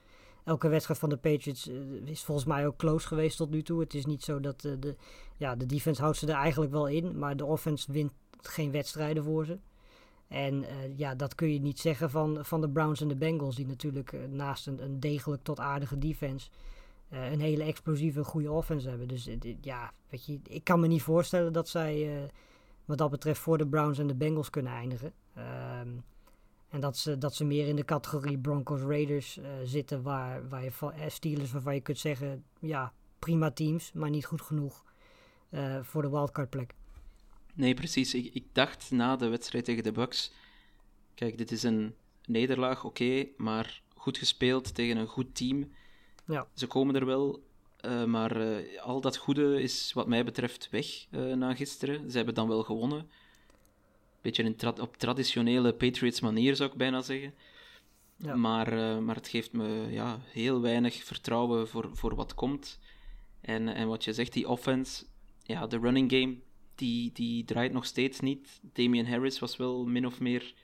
elke wedstrijd van de Patriots uh, is volgens mij ook close geweest tot nu toe. Het is niet zo dat uh, de, ja, de defense houdt ze er eigenlijk wel in, maar de offense wint geen wedstrijden voor ze. En uh, ja, dat kun je niet zeggen van, van de Browns en de Bengals, die natuurlijk naast een, een, degelijk tot aardige defense een hele explosieve, goede offense hebben. Dus ja, weet je, ik kan me niet voorstellen dat zij wat dat betreft voor de Browns en de Bengals kunnen eindigen. Ehm, en dat ze, dat ze meer in de categorie Broncos Raiders uh, zitten, waar, waar je van eh, Steelers, waarvan je kunt zeggen, ja, prima teams, maar niet goed genoeg uh, voor de wildcard plek. Nee, precies. Ik, ik, dacht na de wedstrijd tegen de Bucks, kijk, dit is een nederlaag, oké, okay, maar goed gespeeld tegen een goed team. Ja. Ze komen er wel, uh, maar al dat goede is wat mij betreft weg na gisteren. Ze hebben dan wel gewonnen beetje in tra op traditionele Patriots manier, zou ik bijna zeggen. Ja. Maar, uh, maar het geeft me ja, heel weinig vertrouwen voor, voor wat komt. En, en wat je zegt, die offense, ja, de running game, die, die draait nog steeds niet. Damian Harris was wel min of meer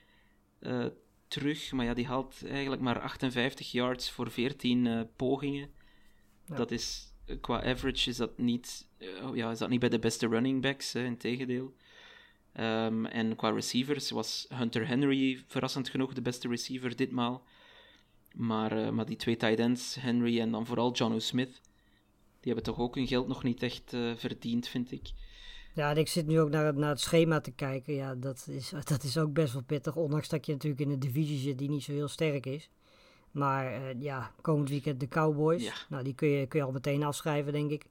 uh, terug, maar ja, die haalt eigenlijk maar 58 yards voor 14 uh, pogingen. Ja. Dat is, qua average is dat niet, ja, is dat niet bij de beste running backs, in tegendeel. Um, en qua receivers was Hunter Henry verrassend genoeg de beste receiver ditmaal. Maar, uh, maar die twee tight ends, Henry en dan vooral John Smith, Die hebben toch ook hun geld nog niet echt uh, verdiend, vind ik. Ja, en ik zit nu ook naar het, naar het schema te kijken. Ja, dat is, (laughs) dat is ook best wel pittig. Ondanks dat je natuurlijk in een divisie zit die niet zo heel sterk is. Maar uh, ja, komend weekend de Cowboys. Ja. Nou, die kun je, kun je al meteen afschrijven, denk ik.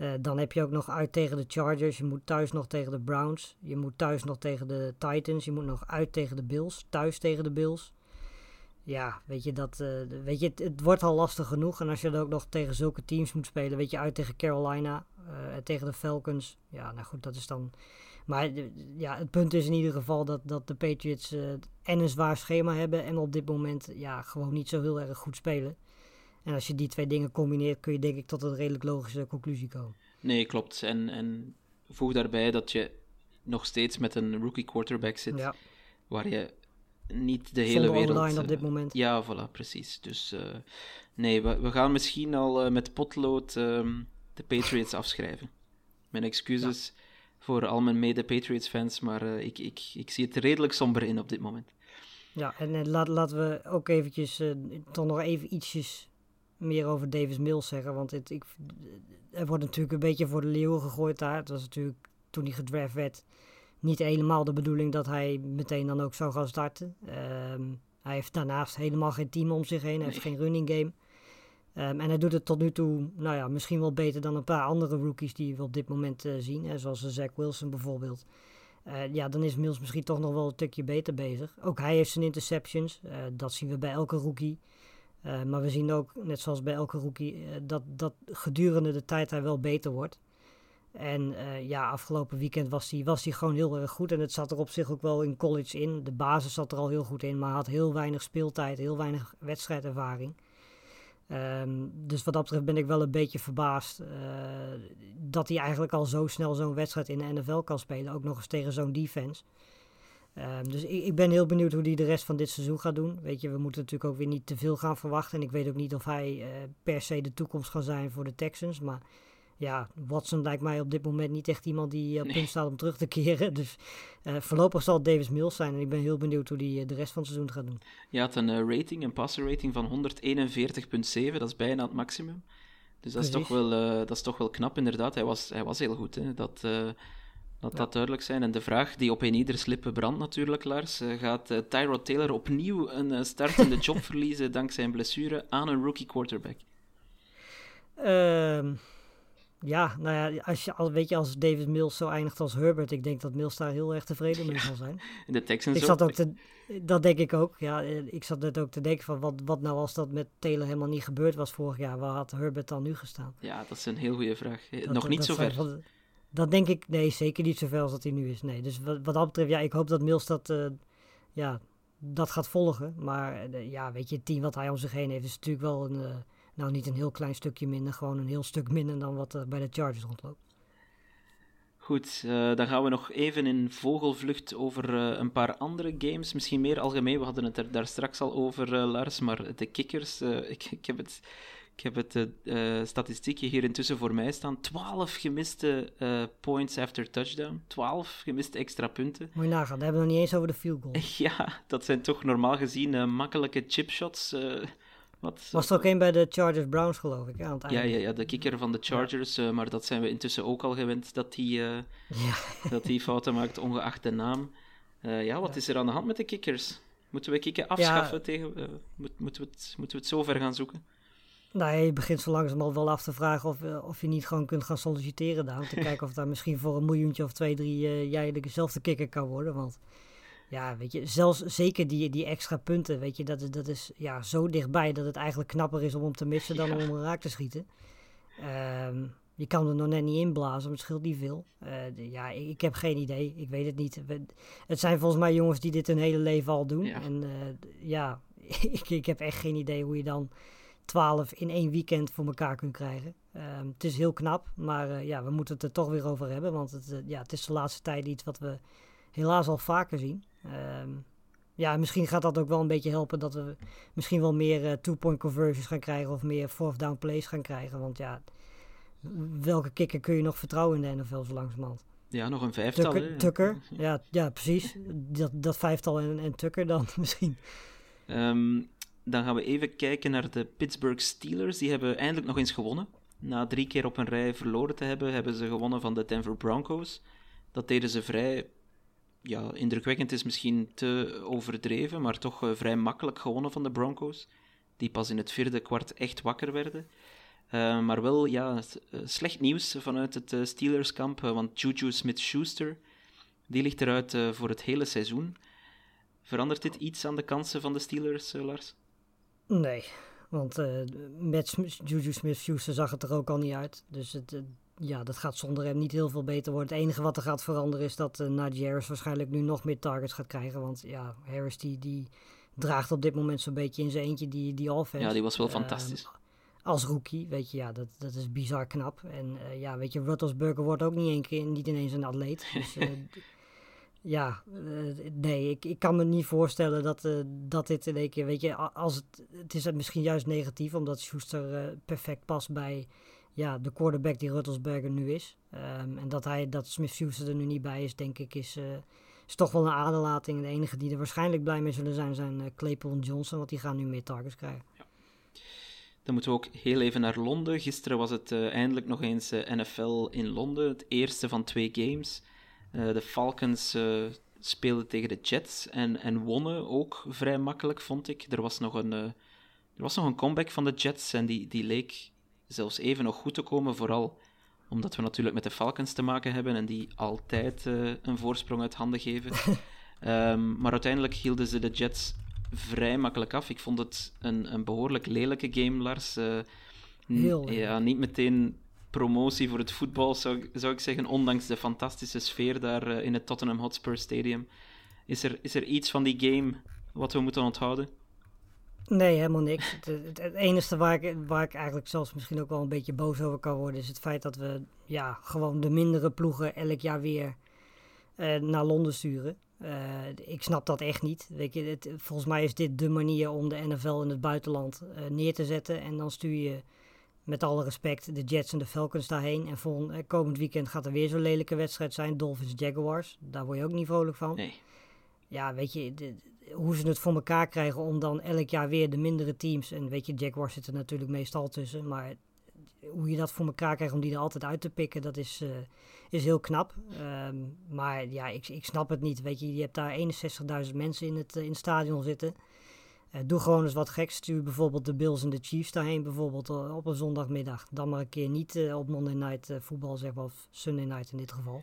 Uh, dan heb je ook nog uit tegen de Chargers. Je moet thuis nog tegen de Browns. Je moet thuis nog tegen de Titans. Je moet nog uit tegen de Bills. Thuis tegen de Bills. Ja, weet je, dat, uh, weet je het, het, wordt al lastig genoeg. En als je dan ook nog tegen zulke teams moet spelen. Weet je, uit tegen Carolina. Uh, tegen de Falcons. Ja, nou goed, dat is dan... Maar ja, het punt is in ieder geval dat, dat de Patriots en een zwaar schema hebben. En op dit moment ja, gewoon niet zo heel erg goed spelen. En als je die twee dingen combineert, kun je denk ik tot een redelijk logische conclusie komen. Nee, klopt. En, en voeg daarbij dat je nog steeds met een rookie quarterback zit, ja. waar je niet de hele wereld... online op dit moment. Ja, voilà, precies. Dus uh, nee, we, we, gaan misschien al uh, met potlood um, de Patriots afschrijven. Mijn excuses ja. voor al mijn mede-Patriots-fans, maar uh, ik, ik, ik zie het redelijk somber in op dit moment. Ja, en, en laat, laten we ook eventjes toch nog even ietsjes meer over Davis Mills zeggen. Want het, ik, er wordt natuurlijk een beetje voor de leeuwen gegooid daar. Het was natuurlijk toen hij gedraft werd niet helemaal de bedoeling dat hij meteen dan ook zou gaan starten. Um, hij heeft daarnaast helemaal geen team om zich heen. Hij heeft geen running game. Um, en hij doet het tot nu toe, nou ja, misschien wel beter dan een paar andere rookies die we op dit moment uh, zien. Hè, zoals Zach Wilson bijvoorbeeld. Uh, ja, dan is Mills misschien toch nog wel een stukje beter bezig. Ook hij heeft zijn interceptions. Dat zien we bij elke rookie. Uh, maar we zien ook, net zoals bij elke rookie, uh, dat, dat gedurende de tijd hij wel beter wordt. En uh, ja, afgelopen weekend was hij, was hij gewoon heel erg goed. En het zat er op zich ook wel in college in. De basis zat er al heel goed in, maar had heel weinig speeltijd, heel weinig wedstrijdervaring. Um, dus wat dat betreft ben ik wel een beetje verbaasd dat hij eigenlijk al zo snel zo'n wedstrijd in de NFL kan spelen. Ook nog eens tegen zo'n defense. Um, dus ik, ik, ben heel benieuwd hoe hij de rest van dit seizoen gaat doen. Weet je, we moeten natuurlijk ook weer niet te veel gaan verwachten. En ik weet ook niet of hij uh, per se de toekomst gaat zijn voor de Texans. Maar ja, Watson lijkt mij op dit moment niet echt iemand die op nee. punt staat om terug te (laughs) keren. Dus uh, voorlopig zal het Davis Mills zijn. En ik ben heel benieuwd hoe hij uh, de rest van het seizoen gaat doen. Je had een rating, een passer rating van 141,7. Dat is bijna het maximum. Dus dat is, toch wel, dat is toch wel knap inderdaad. Hij was, hij was heel goed. Hè? Dat... Laat dat duidelijk zijn. En de vraag die op een ieder slip brandt natuurlijk, Lars. Uh, gaat uh, Tyrod Taylor opnieuw een uh, startende (laughs) job verliezen dankzij een blessure aan een rookie quarterback? Um, ja, nou ja, als je, als, weet je, als David Mills zo eindigt als Herbert, ik denk dat Mills daar heel erg tevreden mee zal zijn. (laughs) In de Texans ik zat ook te, Dat denk ik ook, ja. Ik zat net ook te denken van, wat, wat nou als dat met Taylor helemaal niet gebeurd was vorig jaar? Waar had Herbert dan nu gestaan? Ja, dat is een heel goede vraag. Dat, Nog niet zo ver. Dat denk ik, nee, zeker niet zoveel als dat hij nu is. Nee, dus wat, wat dat betreft, ja, ik hoop dat Mills dat, uh, ja, dat gaat volgen. Maar uh, ja, weet je, het team wat hij om zich heen heeft is natuurlijk wel een, uh, nou niet een heel klein stukje minder, gewoon een heel stuk minder dan wat er bij de Chargers rondloopt. Goed, dan gaan we nog even in vogelvlucht over een paar andere games. Misschien meer algemeen, we hadden het er daar straks al over, Lars, maar de kickers, ik, ik heb het... Ik heb het uh, statistiekje hier intussen voor mij staan. 12 gemiste uh, points after touchdown. 12 gemiste extra punten. Moet je nagaan, daar hebben we nog niet eens over de field goal. (laughs) Ja, dat zijn toch normaal gezien uh, makkelijke chipshots. Wat, Was er ook een bij de Chargers Browns, geloof ik, aan het ja, ja, ja, de kicker van de Chargers. Ja. maar dat zijn we intussen ook al gewend dat hij (laughs) ja. dat die fouten maakt, ongeacht de naam. ja, wat ja. is er aan de hand met de kickers? Moeten we kicken afschaffen? Tegen, moet, moeten, we het, moeten we het zo ver gaan zoeken? Nou, je begint zo langzamerhand wel af te vragen of, of je niet gewoon kunt gaan solliciteren daar. Om te (laughs) kijken of daar misschien voor een miljoentje of twee, drie uh, jij dezelfde kikker kan worden. Want ja, weet je, zelfs zeker die, die extra punten, weet je, dat is, dat is ja, zo dichtbij dat het eigenlijk knapper is om hem te missen dan ja. om hem raak te schieten. Um, je kan er nog net niet inblazen, maar het scheelt niet veel. Uh, de, ja, ik, ik, heb geen idee. Ik weet het niet. We, het zijn volgens mij jongens die dit hun hele leven al doen. Ja. En uh, ja, (laughs) ik, ik heb echt geen idee hoe je dan 12 in één weekend voor elkaar kunt krijgen. Um, het is heel knap, maar uh, ja, we moeten het er toch weer over hebben. Want het, uh, ja, het is de laatste tijd iets wat we helaas al vaker zien. Um, ja, misschien gaat dat ook wel een beetje helpen dat we misschien wel meer uh, two-point conversions gaan krijgen of meer fourth down plays gaan krijgen. Want ja, welke kikker kun je nog vertrouwen in de NFL zo langzamerhand? Ja, nog een vijftal. Tucker, Tucker ja, ja, precies. Dat, dat vijftal en, en Tucker dan (laughs) misschien. Um, dan gaan we even kijken naar de Pittsburgh Steelers. Die hebben eindelijk nog eens gewonnen. Na drie keer op een rij verloren te hebben, hebben ze gewonnen van de Denver Broncos. Dat deden ze vrij ja, indrukwekkend is misschien te overdreven, maar toch eh, vrij makkelijk gewonnen van de Broncos. Die pas in het vierde kwart echt wakker werden. Uh, maar wel ja, slecht nieuws vanuit het uh, Steelers-kamp, want Juju Smith-Schuster die ligt eruit voor het hele seizoen. Verandert dit iets aan de kansen van de Steelers, Lars? Nee, want met Juju Smith-Schuster zag het er ook al niet uit. Dus het, ja, dat gaat zonder hem niet heel veel beter worden. Het enige wat er gaat veranderen is dat uh, Najee Harris waarschijnlijk nu nog meer targets gaat krijgen. Want ja, Harris die, die draagt op dit moment zo'n beetje in zijn eentje die, die offense. Ja, die was wel uh, fantastisch. Als rookie, weet je, ja, dat, dat is bizar knap. En ja, weet je, Ruttelsburger wordt ook niet, een keer, niet ineens een atleet. Dus (laughs) ja, nee, ik, ik kan me niet voorstellen dat, dat dit in één keer, weet je, als het, het is misschien juist negatief, omdat Schuster perfect past bij ja, de quarterback die Ruttelsberger nu is. Um, en dat, hij, dat Smith-Schuster er nu niet bij is, denk ik, is, is toch wel een aderlating. De enige die er waarschijnlijk blij mee zullen zijn, zijn Claypool en Johnson, want die gaan nu meer targets krijgen. Dan moeten we ook heel even naar Londen. Gisteren was het eindelijk nog eens NFL in Londen. Het eerste van twee games. De Falcons speelden tegen de Jets en, en wonnen ook vrij makkelijk, vond ik. Er was nog een, er was nog een comeback van de Jets en die, die leek zelfs even nog goed te komen. Vooral omdat we natuurlijk met de Falcons te maken hebben en die altijd een voorsprong uit handen geven. um, (laughs) maar uiteindelijk hielden ze de Jets vrij makkelijk af. Ik vond het een, een behoorlijk lelijke game, Lars. Heel, ja, niet meteen promotie voor het voetbal, zou, zou ik zeggen, ondanks de fantastische sfeer daar uh, in het Tottenham Hotspur Stadium. Is er, is er iets van die game wat we moeten onthouden? Nee, helemaal niks. Het, het, enige waar ik, waar ik eigenlijk zelfs misschien ook wel een beetje boos over kan worden, is het feit dat we ja, gewoon de mindere ploegen elk jaar weer uh, naar Londen sturen. Uh, ik snap dat echt niet. Je, het, volgens mij is dit de manier om de NFL in het buitenland neer te zetten. En dan stuur je met alle respect de Jets en de Falcons daarheen. En volgend, komend weekend gaat er weer zo'n lelijke wedstrijd zijn. Dolphins Jaguars. Daar word je ook niet vrolijk van. Nee. Ja, weet je, de, hoe ze het voor elkaar krijgen om dan elk jaar weer de mindere teams. En weet je, Jaguars zit er natuurlijk meestal tussen. Maar hoe je dat voor elkaar krijgt om die er altijd uit te pikken, dat is, uh, is heel knap. Um, maar ja, ik, ik snap het niet. Weet je, je hebt daar 61.000 mensen in het, uh, in het stadion zitten. Uh, doe gewoon eens wat geks. Stuur bijvoorbeeld de Bills en de Chiefs daarheen, bijvoorbeeld op een zondagmiddag. Dan maar een keer niet op Monday Night voetbal, zeg maar, of Sunday Night in dit geval.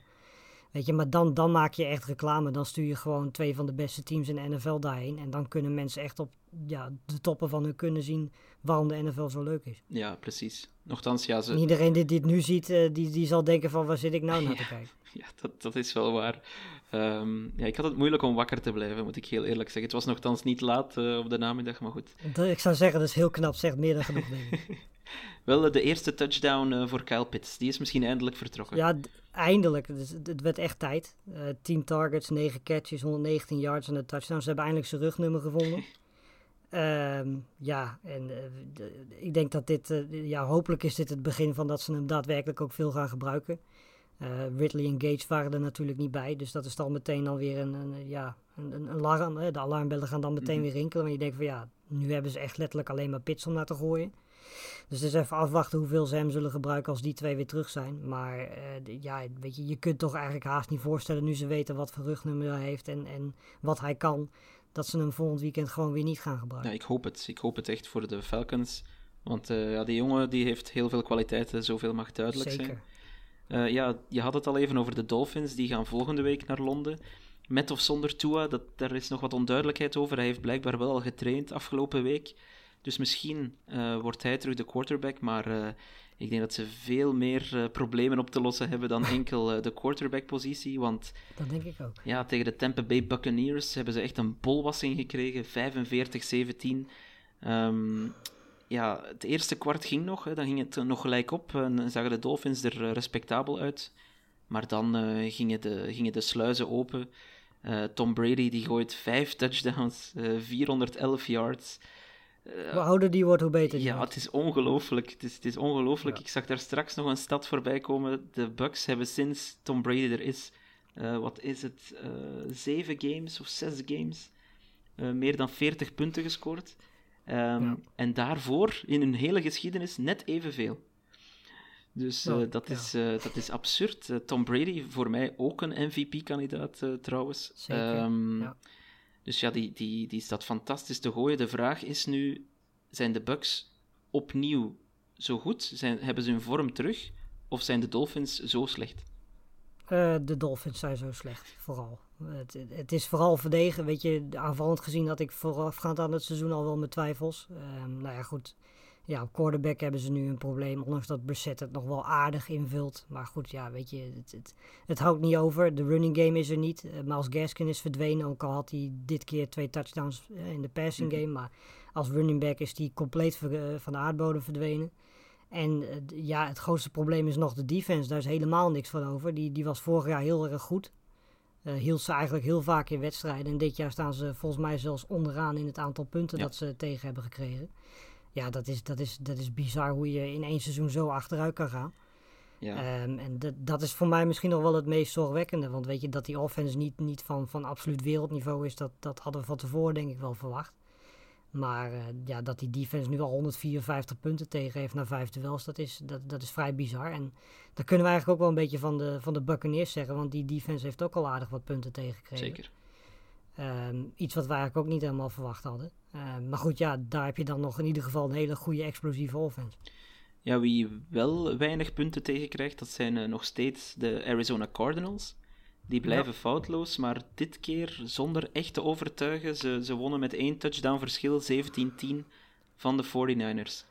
Weet je, maar dan, dan maak je echt reclame. Dan stuur je gewoon twee van de beste teams in de NFL daarheen. En dan kunnen mensen echt op ja, de toppen van hun kunnen zien waarom de NFL zo leuk is. Ja, precies. Nochtans, ja, ze... iedereen die dit nu ziet, uh, die, die zal denken van waar zit ik nou naar te (laughs) kijken. Ja, dat, dat is wel waar. Um, ja, ik had het moeilijk om wakker te blijven, moet ik heel eerlijk zeggen. Het was nogthans niet laat uh, op de namiddag, maar goed. Ik zou zeggen, dat is heel knap. Zegt meer dan genoeg. (laughs) Wel, de eerste touchdown uh, voor Kyle Pitts. Die is misschien eindelijk vertrokken. Ja, eindelijk. Dus het werd echt tijd. Uh, 10 targets, 9 catches, 119 yards en een touchdown. Ze hebben eindelijk zijn rugnummer gevonden. (laughs) um, ja, en uh, de, ik denk dat dit... Uh, ja, hopelijk is dit het begin van dat ze hem daadwerkelijk ook veel gaan gebruiken. Ridley en Gates waren er natuurlijk niet bij. Dus dat is dan meteen alweer een, een ja, een, een alarm. de alarmbellen gaan dan meteen -hmm. weer rinkelen. Maar je denkt van ja, nu hebben ze echt letterlijk alleen maar pits om naar te gooien. Dus het is even afwachten hoeveel ze hem zullen gebruiken als die twee weer terug zijn. Maar uh, ja, weet je, je kunt toch eigenlijk haast niet voorstellen nu ze weten wat voor rugnummer hij heeft en, en wat hij kan, dat ze hem volgend weekend gewoon weer niet gaan gebruiken. Ja, ik hoop het. Ik hoop het echt voor de Falcons. Want uh, ja, die jongen die heeft heel veel kwaliteiten, zoveel mag duidelijk Zeker. zijn. Uh, ja, je had het al even over de Dolphins, die gaan volgende week naar Londen. Met of zonder Tua, dat, daar is nog wat onduidelijkheid over. Hij heeft blijkbaar wel al getraind afgelopen week. Dus misschien uh, wordt hij terug de quarterback, maar ik denk dat ze veel meer uh, problemen op te lossen hebben dan enkel de quarterback-positie. Want dat denk ik ook. Ja, tegen de Tampa Bay Buccaneers hebben ze echt een bolwassing gekregen, 45-17. Um, ja, het eerste kwart ging nog, hè, dan ging het nog gelijk op en zagen de Dolphins er respectabel uit. Maar dan gingen, de, gingen de sluizen open. Tom Brady die gooit vijf touchdowns, 411 yards. Uh, hoe ouder die wordt, hoe beter die Ja, wordt. het is ongelooflijk. Het is, het is ongelooflijk. Ja. Ik zag daar straks nog een stad voorbij komen. De Bucks hebben sinds Tom Brady er is, uh, wat is het, uh, zeven games of zes games, meer dan 40 punten gescoord. Um, ja. En daarvoor, in hun hele geschiedenis, net evenveel. Dus Nou, eh, dat, ja. is, eh, dat is absurd. Eh, Tom Brady, voor mij ook een MVP-kandidaat eh, trouwens. Zeker, Ehm, ja. Dus ja, die, die, die staat fantastisch te gooien. De vraag is nu, zijn de Bucks opnieuw zo goed? Zijn, hebben ze hun vorm terug? Of zijn de Dolphins zo slecht? Eh, de Dolphins zijn zo slecht, vooral. Het, het is vooral verdedigen. Weet je, aanvallend gezien had ik voorafgaand aan het seizoen al wel mijn twijfels. Ehm, nou ja, goed. Ja, op quarterback hebben ze nu een probleem. Ondanks dat Brissett het nog wel aardig invult. Maar goed, ja, weet je, het, het, het houdt niet over. De running game is er niet. Uh, Miles Gaskin is verdwenen. Ook al had hij dit keer twee touchdowns eh, in de passing game. Maar als running back is hij compleet ver- eh, van de aardbodem verdwenen. En eh, ja, het grootste probleem is nog de defense. Daar is helemaal niks van over. Die, die was vorig jaar heel erg goed. Eh, hield ze eigenlijk heel vaak in wedstrijden. En dit jaar staan ze volgens mij zelfs onderaan in het aantal punten Ja. dat ze tegen hebben gekregen. Ja, dat is, dat, is, dat is bizar hoe je in één seizoen zo achteruit kan gaan. Ja, Ehm, en dat, dat is voor mij misschien nog wel het meest zorgwekkende. Want weet je, dat die offense niet, niet van, van absoluut wereldniveau is, dat, dat hadden we van tevoren denk ik wel verwacht. Maar eh, ja, dat die defense nu al 154 punten tegen heeft na vijf duels, dat is, dat, dat is vrij bizar. En dat kunnen we eigenlijk ook wel een beetje van de, van de Buccaneers zeggen. Want die defense heeft ook al aardig wat punten tegengekregen. zeker. Ehm, iets wat we eigenlijk ook niet helemaal verwacht hadden. Ehm, maar goed, ja, daar heb je dan nog in ieder geval een hele goede explosieve offense. Ja, wie wel weinig punten tegenkrijgt, dat zijn eh, nog steeds de Arizona Cardinals. Die blijven foutloos, maar dit keer zonder echt te overtuigen. Ze, ze wonnen met één touchdown verschil, 17-10 van de 49ers.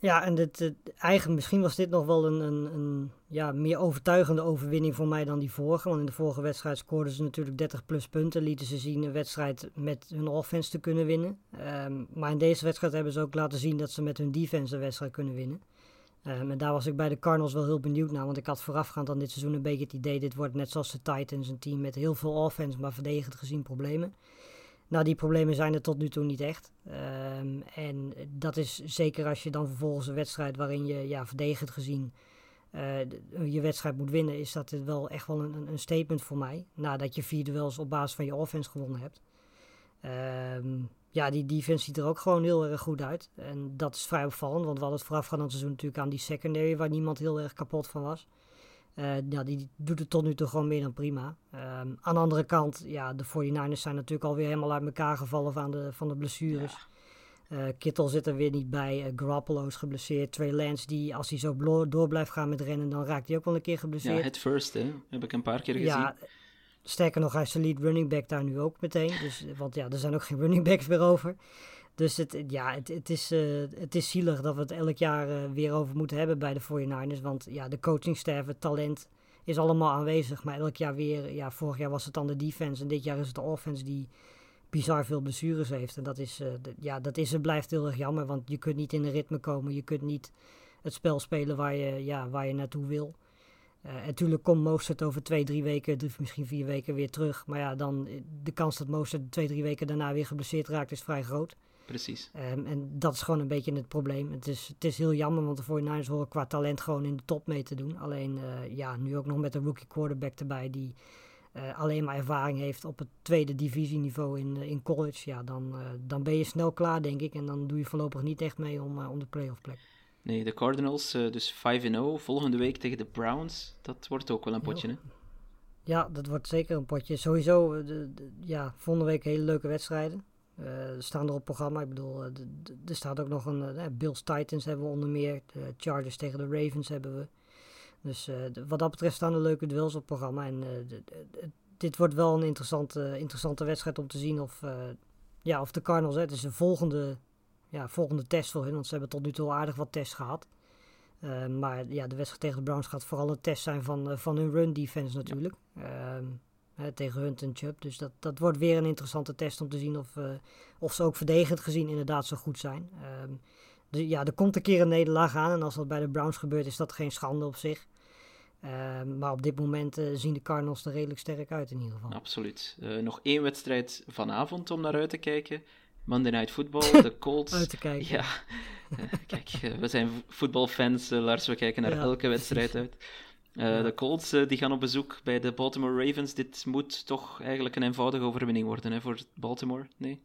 Ja, en dit, eigenlijk, misschien was dit nog wel een, een, een ja, meer overtuigende overwinning voor mij dan die vorige. Want in de vorige wedstrijd scoorden ze natuurlijk 30 plus punten. Lieten ze zien een wedstrijd met hun offense te kunnen winnen. Ehm, maar in deze wedstrijd hebben ze ook laten zien dat ze met hun defense een wedstrijd kunnen winnen. Ehm, en daar was ik bij de Cardinals wel heel benieuwd naar. Want ik had voorafgaand aan dit seizoen een beetje het idee... dit wordt net zoals de Titans, een team met heel veel offense... maar verdedigend gezien problemen. Nou, die problemen zijn er tot nu toe niet echt. Ehm, en dat is zeker als je dan vervolgens een wedstrijd waarin je ja, verdedigend gezien eh, je wedstrijd moet winnen, is dat wel echt wel een, een- statement voor mij. Nadat je vier duels op basis van je offense gewonnen hebt. Ehm, ja, die defense ziet er ook gewoon heel erg goed uit. En dat is vrij opvallend, want we hadden het voorafgaand seizoen natuurlijk aan die secondary waar niemand heel erg kapot van was. Eh, ja, die doet het tot nu toe gewoon meer dan prima. Ehm, aan de andere kant, ja, de 49ers zijn natuurlijk alweer helemaal uit elkaar gevallen van de, van de blessures. Eh, Kittel zit er weer niet bij. Garoppolo is geblesseerd. Trey Lance, die als hij zo door blijft gaan met rennen, dan raakt hij ook wel een keer Ja, geblesseerd. het first, hè. Heb ik een paar keer gezien. Ja, sterker nog, hij is de lead running back daar nu ook meteen. Dus, want ja, er zijn ook geen running backs meer over. Dus het, ja, het, het, is, eh, het is zielig dat we het elk jaar eh, weer over moeten hebben bij de 49ers. Want ja, de coachingstaff, het talent is allemaal aanwezig. Maar elk jaar weer, ja, vorig jaar was het dan de defense. En dit jaar is het de offense die bizar veel blessures heeft. En dat is, eh, ja, dat is en blijft heel erg jammer. Want je kunt niet in een ritme komen. Je kunt niet het spel spelen waar je, ja, waar je naartoe wil. En natuurlijk komt Mostert over twee, drie weken, misschien vier weken weer terug. Maar ja, dan de kans dat Mostert twee, drie weken daarna weer geblesseerd raakt is vrij groot. Precies. Ehm, en dat is gewoon een beetje het probleem. Het is, het is heel jammer, want de 49ers horen qua talent gewoon in de top mee te doen. Alleen eh, ja, nu ook nog met een rookie quarterback erbij die eh, alleen maar ervaring heeft op het tweede divisieniveau in, eh, in college. Ja, dan, dan ben je snel klaar, denk ik. En dan doe je voorlopig niet echt mee om, om de playoff plek. Nee, de Cardinals, dus 5-0. Volgende week tegen de Browns. Dat wordt ook wel een potje, hè. Ja, dat wordt zeker een potje. Sowieso, de, de- ja, volgende week hele leuke wedstrijden. Eh, er staan er op programma. Ik bedoel, eh, er staat ook nog een eh, Bills Titans hebben we onder meer. De Chargers tegen de Ravens hebben we. Dus wat dat betreft staan er leuke duels op programma. En dit wordt wel een interessante, interessante wedstrijd om te zien of, ja, of de Cardinals... Hè, het is de volgende, ja, volgende test voor hun. Want ze hebben tot nu toe aardig wat tests gehad. Eh, maar ja, de wedstrijd tegen de Browns gaat vooral een test zijn van, van hun run defense natuurlijk. Ehm, hè, tegen Hunt en Chubb. Dus dat, dat wordt weer een interessante test om te zien of, eh, of ze ook verdedigend gezien inderdaad zo goed zijn. Ehm, de, ja, er komt een keer een nederlaag aan. En als dat bij de Browns gebeurt, is dat geen schande op zich. Ehm, maar op dit moment eh, zien de Cardinals er redelijk sterk uit in ieder geval. Absoluut. Eh, nog één wedstrijd vanavond om naar uit te kijken. Monday Night Football, (laughs) de Colts. Uit te kijken. Ja, kijk, we zijn vo- voetbalfans, Lars. We kijken naar Ja, elke wedstrijd uit. Eh. De Colts eh, die gaan op bezoek bij de Baltimore Ravens. Dit moet toch eigenlijk een eenvoudige overwinning worden hè, voor Baltimore, nee?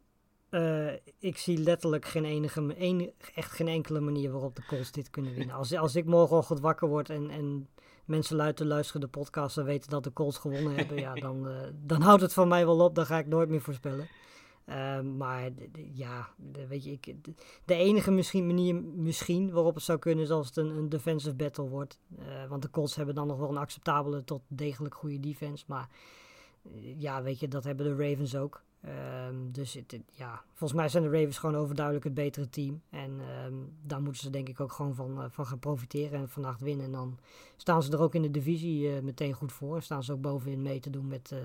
Eh, ik zie letterlijk geen enige, echt geen enkele manier waarop de Colts dit kunnen winnen. Als, als ik morgenochtend wakker word en, en mensen luisteren, luisteren de podcast en weten dat de Colts gewonnen hebben, ja, (laughs) dan, dan houdt het van mij wel op. Dan ga ik nooit meer voorspellen. Uh, maar ja, de, weet je, ik, de, enige misschien manier misschien waarop het zou kunnen is als het een, een defensive battle wordt. Uh, want de Colts hebben dan nog wel een acceptabele tot degelijk goede defense. Maar ja, weet je, dat hebben de Ravens ook. Um, dus het, ja, volgens mij zijn de Ravens gewoon overduidelijk het betere team. En um, daar moeten ze denk ik ook gewoon van, uh, van gaan profiteren en vannacht winnen. En dan staan ze er ook in de divisie meteen goed voor. Staan ze ook bovenin mee te doen met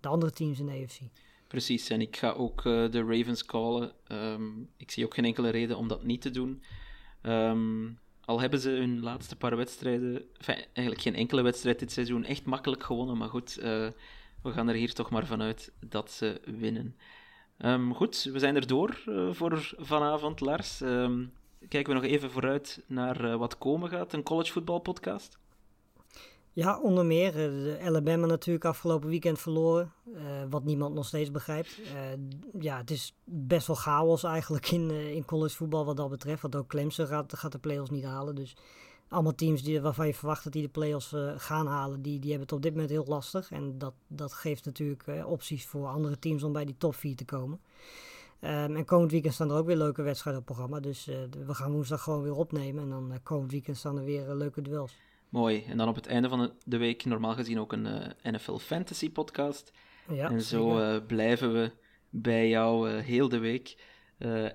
de andere teams in de AFC. Precies, en ik ga ook de Ravens callen. Um, ik zie ook geen enkele reden om dat niet te doen. al hebben ze hun laatste paar wedstrijden, eigenlijk geen enkele wedstrijd dit seizoen, echt makkelijk gewonnen. Maar goed, we gaan er hier toch maar vanuit dat ze winnen. Um, goed, we zijn er door uh, voor vanavond, Lars. Kijken we nog even vooruit naar wat komen gaat, een collegevoetbalpodcast? Ja, onder meer. De Alabama natuurlijk afgelopen weekend verloren. Uh, wat niemand nog steeds begrijpt. ja, het is best wel chaos eigenlijk in, in collegevoetbal wat dat betreft. Want ook Clemson gaat, gaat de play-offs niet halen. Dus allemaal teams die, waarvan je verwacht dat die de play-offs gaan halen, die, die hebben het op dit moment heel lastig. En dat, dat geeft natuurlijk opties voor andere teams om bij die top 4 te komen. Um, en komend weekend staan er ook weer leuke wedstrijden op programma. Dus we gaan woensdag gewoon weer opnemen. En dan komend weekend staan er weer leuke duels. Mooi. En dan op het einde van de week normaal gezien ook een NFL Fantasy podcast. Ja, en zo blijven we bij jou heel de week.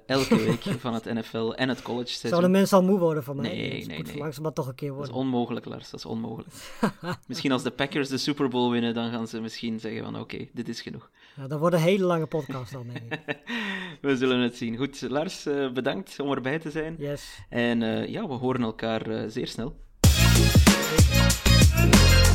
Elke week (laughs) van het NFL en het college seizoen. Zouden mensen al moe worden van mij? Nee, nee, nee. Langzaam maar toch een keer worden. Dat is onmogelijk, Lars. Dat is onmogelijk. (laughs) misschien als de Packers de Super Bowl winnen, dan gaan ze misschien zeggen van oké, okay, dit is genoeg. Ja, dat wordt een hele lange podcast dan, denk ik. (laughs) we zullen het zien. Goed, Lars, bedankt om erbij te zijn. Yes. En ja, we horen elkaar zeer snel. Bye.